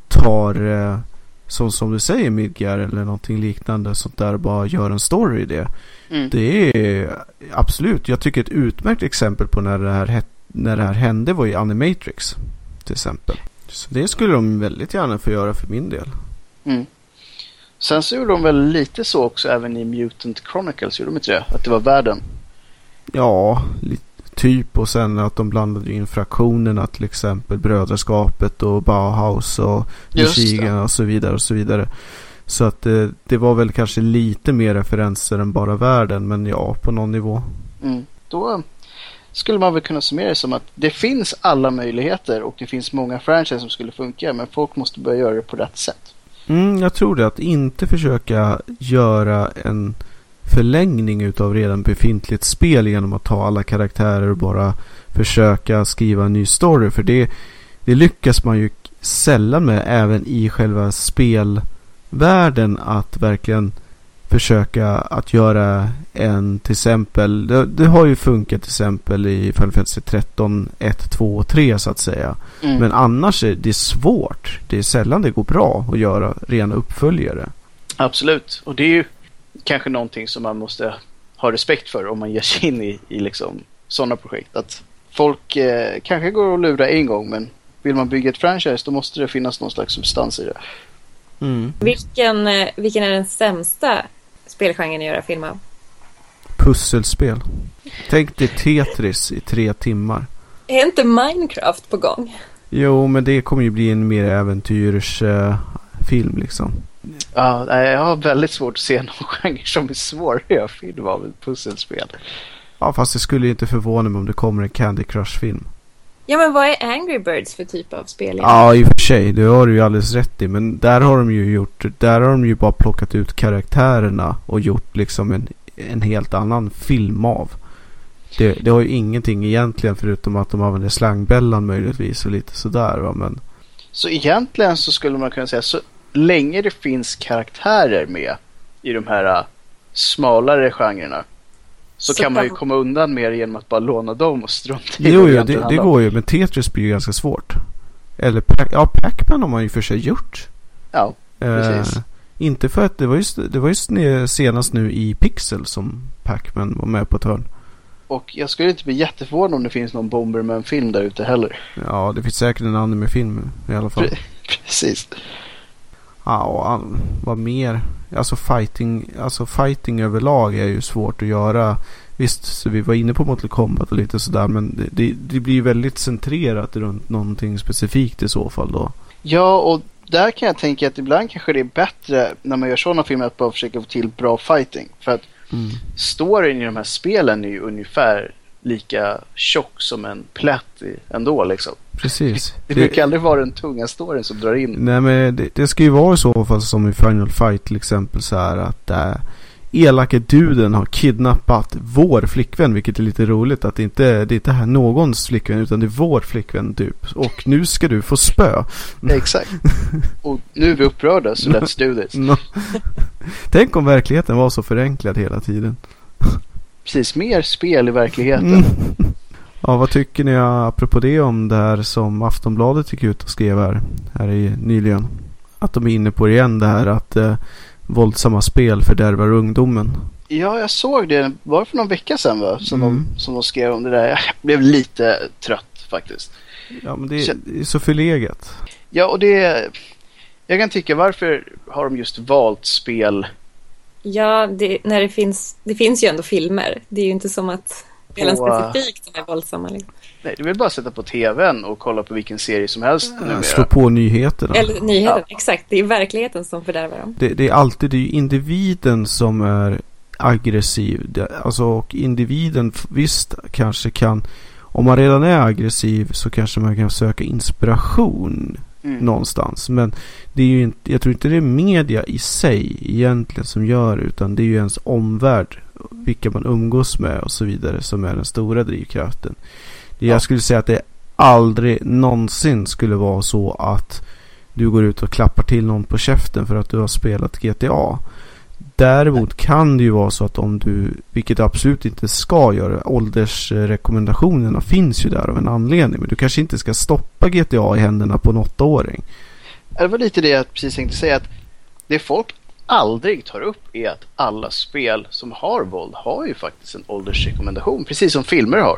A: tar eh, som, som du säger Midgar eller någonting liknande sånt där bara gör en story i det.
C: Mm.
A: Det är absolut, jag tycker ett utmärkt exempel på när det här, när det här hände var i Animatrix till exempel. Så det skulle de väldigt gärna få göra för min del.
C: Mm. Sen så gjorde de väl lite så också även i Mutant Chronicles, gjorde de inte det? Att det var världen.
A: Ja, lite typ och sen att de blandade in fraktionerna till exempel Brödraskapet och Bauhaus och. Michigan och så vidare och så vidare. Så att det, det var väl kanske lite mer referenser än bara världen men ja, på någon nivå.
C: Mm. Då skulle man väl kunna summera det som att det finns alla möjligheter och det finns många franchises som skulle funka men folk måste börja göra det på rätt sätt.
A: Mm, jag tror det. Att inte försöka göra en förlängning utav redan befintligt spel genom att ta alla karaktärer och bara försöka skriva en ny story. För det, det lyckas man ju sällan med även i själva spelvärlden att verkligen försöka att göra en till exempel. Det, det har ju funkat till exempel i Final Fantasy 13, 1, 2 och 3 så att säga.
C: Mm.
A: Men annars är det svårt. Det är sällan det går bra att göra rena uppföljare.
C: Absolut, och det är ju kanske någonting som man måste ha respekt för om man ger sig in i, i liksom sådana projekt. Att folk eh, kanske går att lura en gång men vill man bygga ett franchise då måste det finnas någon slags substans i det.
A: Mm.
B: Vilken, eh, vilken är den sämsta spelgenren att göra film av?
A: Pusselspel. Tänk dig Tetris i tre timmar.
B: Är inte Minecraft på gång?
A: Jo, men det kommer ju bli en mer äventyrsfilm liksom.
C: Ja, jag har väldigt svårt att se någon [laughs] genre som är svår att göra film av ett pusselspel.
A: Ja, fast det skulle ju inte förvåna mig om det kommer en Candy Crush-film.
B: Ja, men vad är Angry Birds för typ av spel?
A: Ja, i och för sig. Det har du ju alldeles rätt i. Men där har de ju gjort, där har de ju bara plockat ut karaktärerna och gjort liksom en, en helt annan film av. Det, det har ju ingenting egentligen förutom att de använder slangbällan möjligtvis och lite sådär va. Men
C: Så egentligen så skulle man kunna säga så länge det finns karaktärer med i de här äh, smalare genrerna så,
B: Så
C: kan man ju komma undan mer genom att bara låna dem och strunta i
A: jo, jo det, det går ju. Men Tetris blir ju ganska svårt. Eller Pac- ja, Pac-Man har man ju för sig gjort.
C: Ja, Precis.
A: Eh, inte för att det var just, det var just ne- senast nu i Pixel som Pac-Man var med på ett hörn.
C: och jag skulle inte bli jätteförvånad om det finns någon Bomberman-film där ute heller.
A: Ja, det finns säkert en animefilm i alla fall.
C: Pre- [laughs] Precis.
A: Ja, och vad mer? Alltså fighting, alltså fighting överlag är ju svårt att göra. Visst, så vi var inne på Mortal Kombat och lite sådär. Men det, det, blir ju väldigt centrerat runt någonting specifikt i så fall då.
C: Ja, och där kan jag tänka att ibland kanske det är bättre när man gör sådana filmer att bara försöka få till bra fighting. För att
A: Mm.
C: storyn i de här spelen är ju ungefär lika tjock som en plätt ändå liksom.
A: Precis.
C: Det brukar aldrig vara den tunga storyn som drar in.
A: Nej men det, det ska ju vara i så fall som i Final Fight till exempel så här att äh, elake duden har kidnappat vår flickvän vilket är lite roligt att det inte det är inte här någons flickvän utan det är vår flickvän typ och nu ska du få spö.
C: Exakt. [laughs] Och nu är vi upprörda så let's do this. [laughs]
A: Tänk om verkligheten var så förenklad hela tiden.
C: Precis, mer spel i verkligheten.
A: Mm. Ja, vad tycker ni apropå det om det här som Aftonbladet gick ut och skrev här, här i, nyligen? Att de är inne på det igen det här att eh, våldsamma spel fördärvar ungdomen.
C: Ja, jag såg det. Var det för någon vecka sedan va? Som,
A: Mm.
C: de, som de skrev om det där. Jag blev lite trött faktiskt.
A: Ja, men det,
C: Så-
A: det är så förlegat.
C: Ja, och det... Jag kan tycka varför har de just valt spel
B: Ja, det, när det finns, det finns ju ändå filmer. Det är ju inte som att spelen specifikt som är våldsamma. Liksom.
C: Nej, du vill bara sätta på tvn och kolla på vilken serie som helst
A: Slå
C: numera.
A: på nyheterna.
B: Eller nyheten, exakt. Det är verkligheten som fördärvar dem.
A: Det, det är alltid det är individen som är aggressiv. Det, alltså, och individen visst kanske kan om man redan är aggressiv så kanske man kan söka inspiration
C: Mm.
A: någonstans. Men det är ju inte, jag tror inte det är media i sig egentligen som gör utan det är ju ens omvärld. Vilka man umgås med och så vidare som är den stora drivkraften.
C: Ja.
A: Jag skulle säga att det aldrig någonsin skulle vara så att du går ut och klappar till någon på käften för att du har spelat GTA. Däremot kan det ju vara så att om du, vilket du absolut inte ska göra, åldersrekommendationerna finns ju där av en anledning. Men du kanske inte ska stoppa GTA i händerna på en åttaåring.
C: Det var lite det jag precis tänkte säga. att Det folk aldrig tar upp är att alla spel som har våld har ju faktiskt en åldersrekommendation. Precis som filmer har.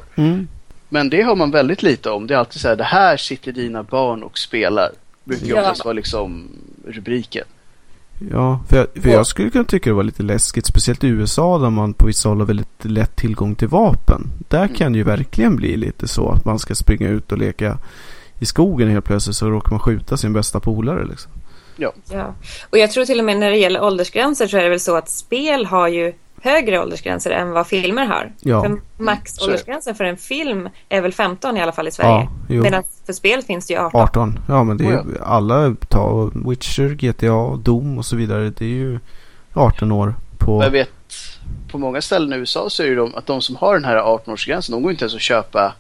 C: Men det har man väldigt lite om. Det är alltid så här, det här sitter dina barn och spelar. Brukar ju
B: Ja.
C: oftast vara liksom rubriken.
A: Ja, för, jag, för
C: Ja.
A: jag skulle kunna tycka det var lite läskigt. Speciellt i USA där man på vissa håll har väldigt lätt tillgång till vapen. Där
C: Mm.
A: kan det ju verkligen bli lite så att man ska springa ut och leka i skogen helt plötsligt så råkar man skjuta sin bästa polare liksom.
B: Ja. Och jag tror till och med när det gäller åldersgränser så är det väl så att spel har ju högre åldersgränser än vad filmer har.
A: Ja.
B: För max
C: Så är det.
B: åldersgränsen för en film är väl 15 i alla fall i Sverige.
A: Ja.
B: Medan för spel finns det ju 18.
A: 18. Ja men det är ju alla, ta Witcher, GTA, Doom och så vidare. Det är ju 18 år på...
C: Jag vet på många ställen i USA så är det de, att de som har den här 18-årsgränsen, de går inte ens att köpa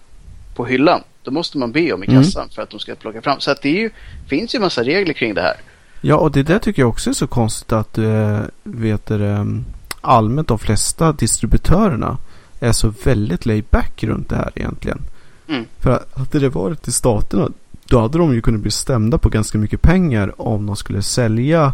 C: på hyllan. Då måste man be om i
A: Mm.
C: kassan för att de ska plocka fram. Så att det är ju, finns ju massa regler kring det här.
A: Ja, och det där tycker jag också är så konstigt att eh, vet du, eh, allmänt de flesta distributörerna är så väldigt laid back runt det här egentligen.
C: Mm.
A: För att hade det varit i staterna då hade de ju kunnat bli stämda på ganska mycket pengar om de skulle sälja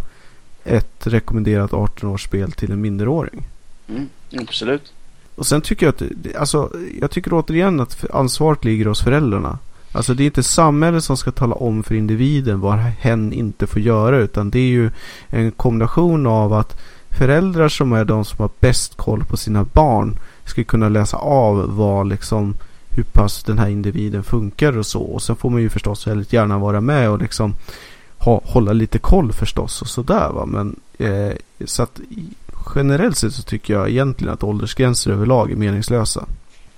A: ett rekommenderat 18-årsspel till en minderåring.
C: Mm, absolut.
A: Och sen tycker jag att, alltså, jag tycker återigen att ansvaret ligger hos föräldrarna. Alltså det är inte samhället som ska tala om för individen vad hen inte får göra utan det är ju en kombination av att föräldrar som är de som har bäst koll på sina barn ska kunna läsa av vad liksom hur pass den här individen funkar och så. Och sen får man ju förstås väldigt gärna vara med och liksom ha, hålla lite koll förstås och sådär va. Men eh, så att generellt sett så tycker jag egentligen att åldersgränser överlag är meningslösa.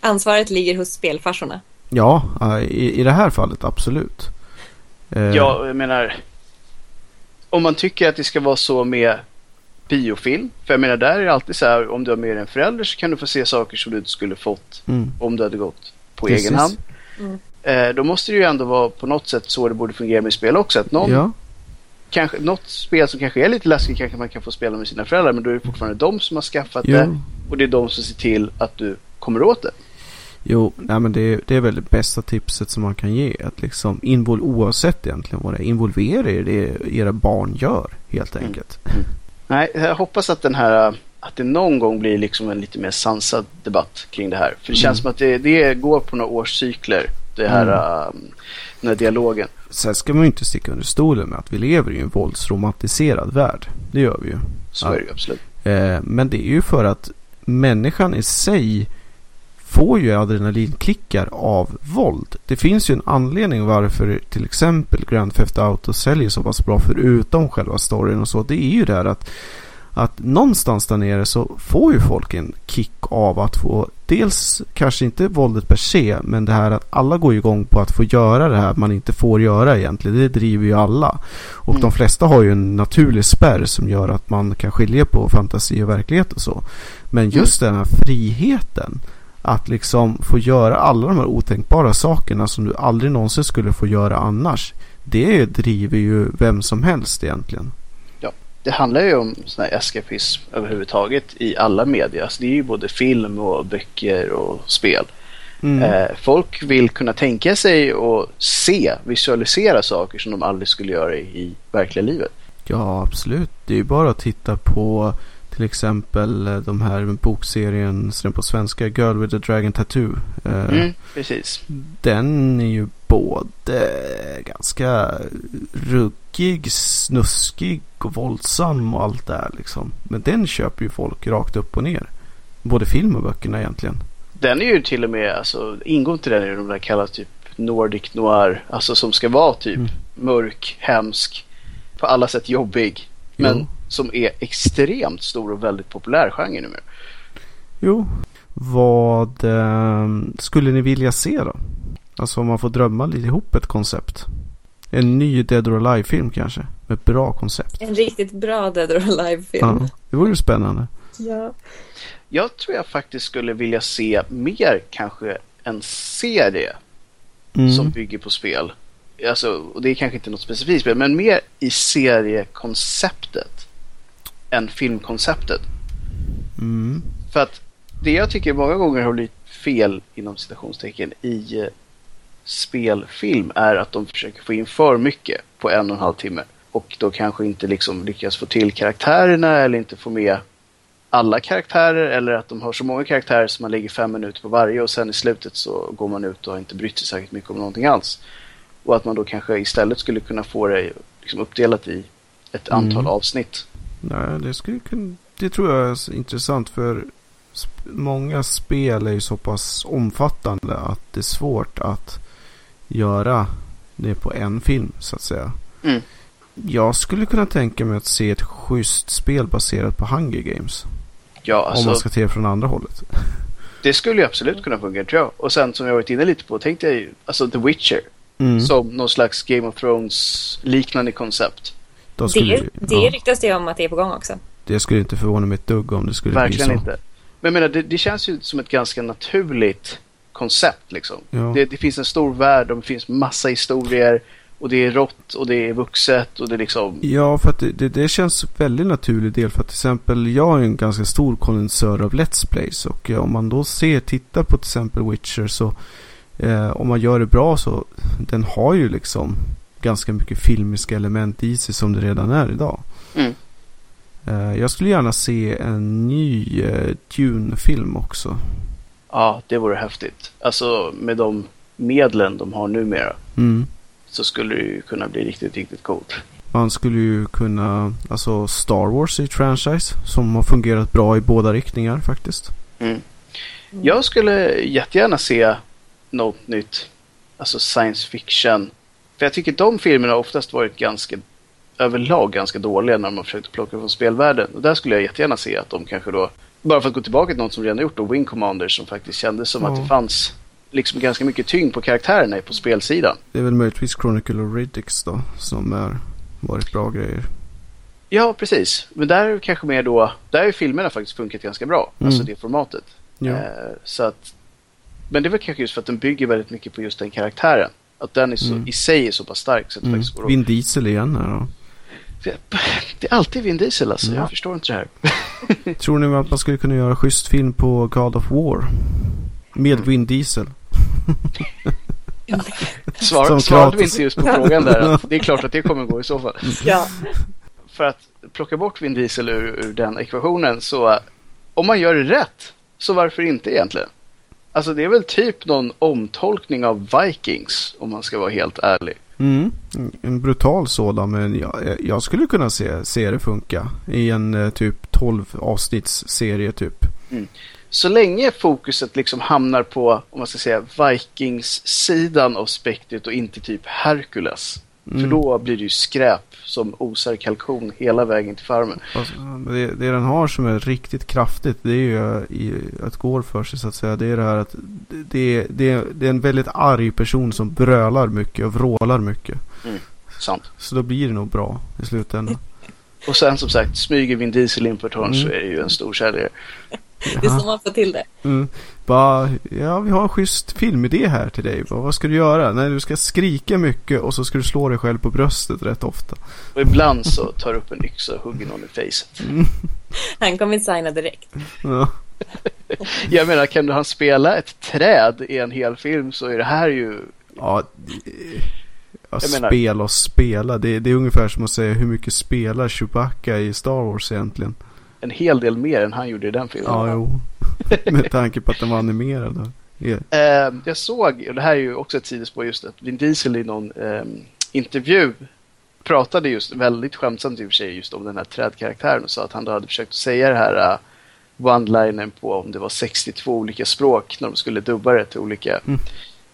B: Ansvaret ligger hos spelfarsorna.
A: Ja, eh, i, i det här fallet absolut. Eh,
C: Ja, jag menar. Om man tycker att det ska vara så med biofilm. För jag menar, där är det alltid så här. Om du har med dig en förälder så kan du få se saker som du inte skulle fått
A: Mm,
C: om du hade gått på
A: Precis.
C: egen hand.
B: Mm.
C: Eh, då måste det ju ändå vara på något sätt så det borde fungera med spel också. Att någon,
A: ja,
C: kanske, något spel som kanske är lite läskigt kanske man kan få spela med sina föräldrar. Men då är det fortfarande de som har skaffat det.
A: jo,
C: Och det är de som ser till att du kommer åt det.
A: jo nej, men det, är- det är väl det bästa tipset som man kan ge. Att liksom invol, oavsett egentligen vad det är, involvera er i det era barn gör helt
C: Mm. Nej, jag hoppas att den här att det någon gång blir liksom en lite mer sansad debatt kring det här. För det känns
A: Mm.
C: som att det, det går på några årscykler. Det här,
A: Mm.
C: um, den här dialogen.
A: Sen ska man ju inte sticka under stolen med att vi lever i en våldsromantiserad värld. Det gör vi ju.
C: Så
A: Ja.
C: är det ju absolut.
A: Eh, men det är ju för att människan i sig får ju adrenalinklickar av våld. Det finns ju en anledning varför till exempel Grand Theft Auto säljer så pass bra förutom själva storyn och så. Det är ju det här att, att någonstans där nere så får ju folk en kick av att få dels kanske inte våldet per se men det här att alla går igång på att få göra det här man inte får göra egentligen. Det driver ju alla. Och
C: Mm.
A: de flesta har ju en naturlig spärr som gör att man kan skilja på fantasi och verklighet och så. Men just den här friheten att liksom få göra alla de här otänkbara sakerna som du aldrig någonsin skulle få göra annars. Det driver ju vem som helst egentligen.
C: Det handlar ju om sån här eskapism överhuvudtaget i alla medier. Alltså det är ju både film och böcker och spel.
A: Mm.
C: Eh, folk vill kunna tänka sig och se, visualisera saker som de aldrig skulle göra i verkliga livet.
A: Ja, absolut. Det är ju bara att titta på till exempel eh, de här bokserien som är på svenska, Girl with a Dragon Tattoo. Eh,
C: Mm, precis.
A: Den är ju både ganska ruggig, snuskig och våldsam och allt det här liksom. Men den köper ju folk rakt upp och ner. Både film och böckerna egentligen.
C: Den är ju till och med, alltså ingång till den är de där kallas typ Nordic Noir. Alltså som ska vara typ
A: Mm.
C: mörk, hemsk, på alla sätt jobbig. Men
A: Jo.
C: Som är extremt stor och väldigt populär genre numera.
A: Jo. Vad eh, skulle ni vilja se då? Alltså om man får drömma lite ihop ett koncept. En ny Dead or Alive-film kanske. Med bra koncept.
B: En riktigt bra Dead or
A: Ja,
B: Alive-film.
A: det vore ju spännande.
B: Ja.
C: Jag tror jag faktiskt skulle vilja se mer kanske en serie
A: Mm.
C: som bygger på spel. Alltså, och det är kanske inte något specifikt spel, men mer i seriekonceptet än filmkonceptet.
A: Mm.
C: För att det jag tycker många gånger har blivit fel inom citationstecken i eh, spelfilm är att de försöker få in för mycket på en och en halv timme. Och då kanske inte liksom lyckas få till karaktärerna eller inte få med alla karaktärer eller att de har så många karaktärer som man lägger fem minuter på varje och sen i slutet så går man ut och har inte brytt sig särskilt mycket om någonting alls. Och att man då kanske istället skulle kunna få det liksom uppdelat i ett
A: Mm.
C: antal avsnitt.
A: Nej, det skulle kunna... Det tror jag är intressant för många spel är ju så pass omfattande att det är svårt att göra det på en film så att säga.
C: Mm.
A: Jag skulle kunna tänka mig att se ett schysst spel baserat på Hunger Games.
C: Ja,
A: om
C: alltså
A: man ska se det från andra hållet. [laughs]
C: det skulle ju absolut kunna fungera tror jag. Och sen som jag varit inne lite på tänkte jag ju, alltså The Witcher.
A: Mm.
C: Som någon slags Game of Thrones liknande koncept.
A: Då skulle
B: Det,
A: ja,
B: ryktas det om att det är på gång också.
A: det skulle inte förvåna mig ett dugg om det skulle
C: Verkligen
A: bli så.
C: inte. Men jag menar, det, det känns ju som ett ganska naturligt koncept liksom.
A: Ja.
C: Det, det finns en stor värld och det finns massa historier. Och det är rått och det är vuxet och det är liksom...
A: Ja, för att det, det, det känns väldigt naturlig del. För att till exempel jag är en ganska stor kondensör av Let's Plays. Och eh, om man då ser, tittar på till exempel Witcher så eh, om man gör det bra så den har ju liksom ganska mycket filmiska element i sig som det redan är idag.
C: Mm.
A: Eh, jag skulle gärna se en ny eh, Dune-film också.
C: Ja, det vore häftigt. Alltså med de medlen de har numera
A: Mm.
C: så skulle det ju kunna bli riktigt, riktigt coolt.
A: Man skulle ju kunna, alltså Star Wars är ett franchise som har fungerat bra i båda riktningar faktiskt.
C: Mm. Jag skulle jättegärna se något nytt, alltså science fiction. För jag tycker de filmerna har oftast varit ganska överlag ganska dåliga när de har försökt plocka från spelvärlden. Och där skulle jag jättegärna se att de kanske då, bara för att gå tillbaka till något som redan gjort då, Wing Commander som faktiskt kändes som
A: Ja.
C: att det fanns liksom ganska mycket tyngd på karaktärerna på spelsidan.
A: Det är väl möjligtvis Chronicle of Riddicks då som är varit bra grejer.
C: Ja, precis. Men där är kanske mer då, där har filmerna faktiskt funkat ganska bra.
A: Mm.
C: Alltså det formatet.
A: Ja.
C: Eh, så att, men det är väl kanske just för att den bygger väldigt mycket på just den karaktären. Att den är så,
A: Mm.
C: i sig är så pass stark så att det
A: Mm.
C: faktiskt går att...
A: Vin Diesel igen här då. [laughs]
C: Det är alltid Vin Diesel alltså.
A: Ja.
C: Jag förstår inte det här. [laughs]
A: Tror ni att man skulle kunna göra schysst film på God of War? Med
C: Mm.
A: Vin Diesel. [laughs]
C: Svar,
A: Som
C: svarade vi inte just på frågan där. Det är klart att det kommer gå i så fall.
B: Ja.
C: För att plocka bort Vin Diesel ur, ur den ekvationen så om man gör det rätt så varför inte egentligen? Alltså det är väl typ någon omtolkning av Vikings om man ska vara helt ärlig.
A: Mm. En brutal sådan men jag, jag skulle kunna se, se det funka. I en eh, typ 12 avsnittsserie typ.
C: Så länge fokuset liksom hamnar på, om man ska säga, Vikings-sidan av spektret och inte typ Hercules. För
A: Mm.
C: då blir det ju skräp som osar kalkon hela vägen till farmen.
A: Fast, Det, det den har som är riktigt kraftigt det är ju i, att går för sig så att säga. Det är det här att det, det, det är en väldigt arg person som brölar mycket och vrålar mycket.
C: Sant.
A: Så då blir det nog bra i slutändan. [laughs]
C: Och sen som sagt, smyger Vin Diesel in på ett hörn
A: Mm.
C: så är det ju en stor säljare.
B: Det är så man får till det.
A: Mm. Bara, ja vi har en schysst filmidé här till dig. Bara, vad ska du göra? Nej, du ska skrika mycket och så ska du slå dig själv på bröstet rätt ofta.
C: Och ibland så tar upp en yxa och hugger någon i facet.
B: Han kommer signa direkt.
A: Ja.
C: Jag menar, kan han spela ett träd i en hel film så är det här ju...
A: Ja, ja spela och spela. Det, det är ungefär som att säga hur mycket spelar Chewbacca i Star Wars egentligen?
C: En hel del mer än han gjorde i den filmen.
A: Ja, jo. [laughs] Med tanke på att den var animerad.
C: Eh, jag såg, och det här är ju också ett sidospår just att Vin Diesel i någon eh, intervju pratade just väldigt skämtsamt i och för sig just om den här trädkaraktären och sa att han då hade försökt säga det här uh, one-linen på om det var 62 olika språk när de skulle dubba det till olika.
A: Mm.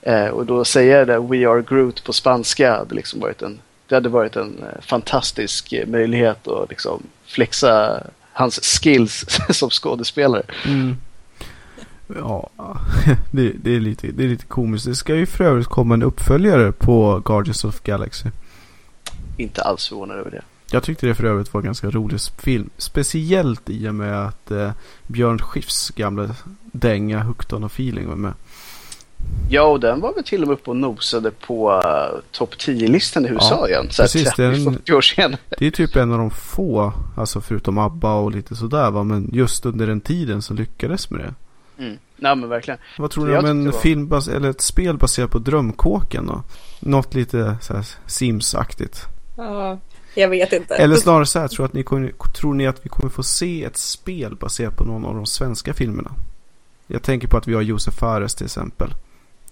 C: Eh, och då säga det We are Groot på spanska hade liksom varit en, det hade varit en eh, fantastisk eh, möjlighet att liksom flexa hans skills [laughs] som skådespelare.
A: Mm. Ja, [laughs] det, det, är lite, det är lite komiskt. Det ska ju för övrigt komma en uppföljare på Guardians of Galaxy.
C: Inte alls förvånad över det.
A: Jag tyckte det för övrigt var en ganska rolig film. Speciellt i och med att eh, Björn Skifs gamla dänga Hooked on a feeling var med.
C: Ja, och den var väl till och med uppe och nosade på uh, topp 10-listan i USA
A: Ja,
C: igen. Så
A: precis, den-
C: 30-40 år senare. [laughs]
A: Det är typ en av de få, alltså förutom ABBA och lite sådär va. Men just under den tiden så lyckades med det.
C: Mm. Nej, men verkligen.
A: Vad tror
C: jag
A: om en film bas- eller ett spel baserat på Drömkåken då? Något lite så här Sims-aktigt.
B: Ja, jag vet inte.
A: Eller snarare så här, tror, att ni kommer, tror ni att vi kommer få se ett spel baserat på någon av de svenska filmerna? Jag tänker på att vi har Josef Fares till exempel.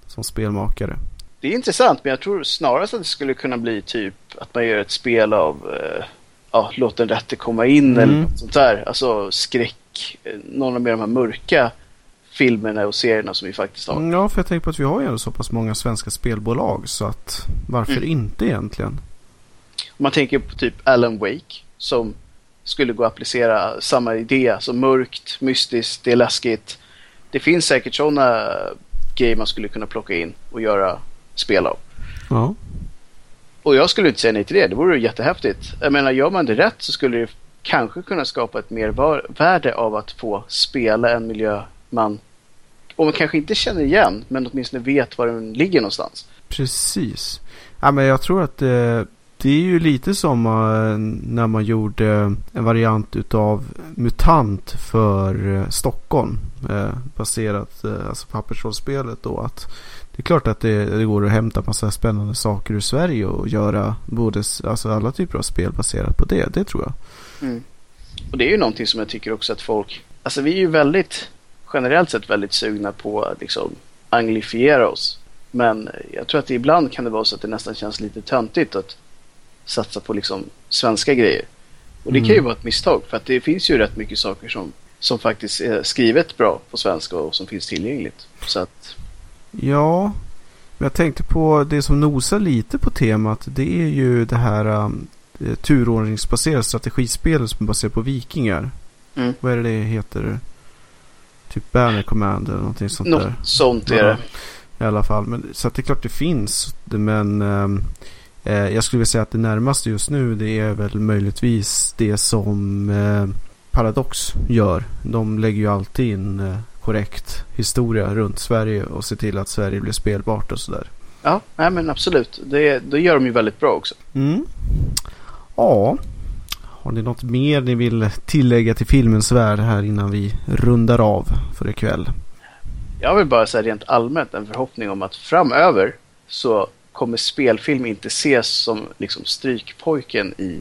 A: Som spelmakare.
C: Det är intressant, men jag tror snarast att det skulle kunna bli typ att man gör ett spel av uh, ja, låt den rätte komma in
A: Mm.
C: eller något sånt där. Alltså skräck, eh, någon av de här mörka filmerna och serierna som vi faktiskt har.
A: Mm, Ja, för jag tänker på att vi har ju ändå så pass många svenska spelbolag. Så att varför
C: Mm.
A: inte egentligen?
C: Om man tänker på typ Alan Wake som skulle gå att applicera samma idé. Så mörkt, mystiskt, det är läskigt. Det finns säkert sådana grejer man skulle kunna plocka in och göra spel av.
A: Ja.
C: Och jag skulle inte säga nej till det. Det vore jättehäftigt. Jag menar, gör man det rätt så skulle det kanske kunna skapa ett mervärde av att få spela en miljö man, om man kanske inte känner igen, men åtminstone vet var den ligger någonstans.
A: Precis. Ja, men jag tror att eh, det är ju lite som eh, när man gjorde en variant utav MUTANT för eh, Stockholm. Eh, baserat, alltså pappersrollspelet då. Att det är klart att det, det, går att hämta massa spännande saker ur Sverige och göra både, alltså alla typer av spel baserat på det. Det tror jag.
C: Mm. Och det är ju någonting som jag tycker också att folk, alltså vi är ju väldigt, generellt sett väldigt sugna på att liksom anglifiera oss. Men jag tror att det ibland kan det vara så att det nästan känns lite töntigt att satsa på liksom svenska grejer. Och det mm. kan ju vara ett misstag för att det finns ju rätt mycket saker som, som faktiskt är skrivet bra på svenska och som finns tillgängligt. Så att...
A: Ja, jag tänkte på det som nosar lite på temat. Det är ju det här um, turordningsbaserade strategispelet som är baserat på vikingar. Mm. Vad är det det heter? Typ Banner Command eller någonting sånt
C: Något
A: där.
C: sånt är det.
A: I alla fall. Men, så att det är klart det finns. Men um, Eh, jag skulle vilja säga att det närmaste just nu det är väl möjligtvis det som eh, Paradox gör. De lägger ju alltid in eh, korrekt historia runt Sverige och ser till att Sverige blir spelbart och sådär.
C: Ja, nej men absolut. Det, det gör de ju väldigt bra också.
A: Mm. Ja, har ni något mer ni vill tillägga till filmens värld här innan vi rundar av för ikväll?
C: Jag vill bara säga rent allmänt en förhoppning om att framöver så kommer spelfilm inte ses som liksom strykpojken i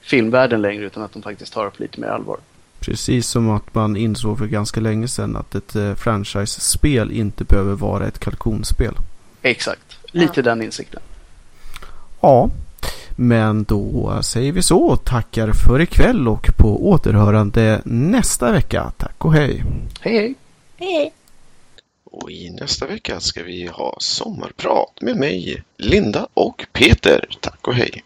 C: filmvärlden längre utan att de faktiskt tar det på lite mer allvar.
A: Precis som att man insåg för ganska länge sedan att ett eh, franchise-spel inte behöver vara ett kalkonspel.
C: Exakt, lite ja. den insikten.
A: Ja, men då säger vi så. Tackar för ikväll och på återhörande nästa vecka. Tack och hej.
C: Hej hej.
B: Hej.
D: Och i nästa vecka ska vi ha sommarprat med mig, Linda och Peter. Tack och hej!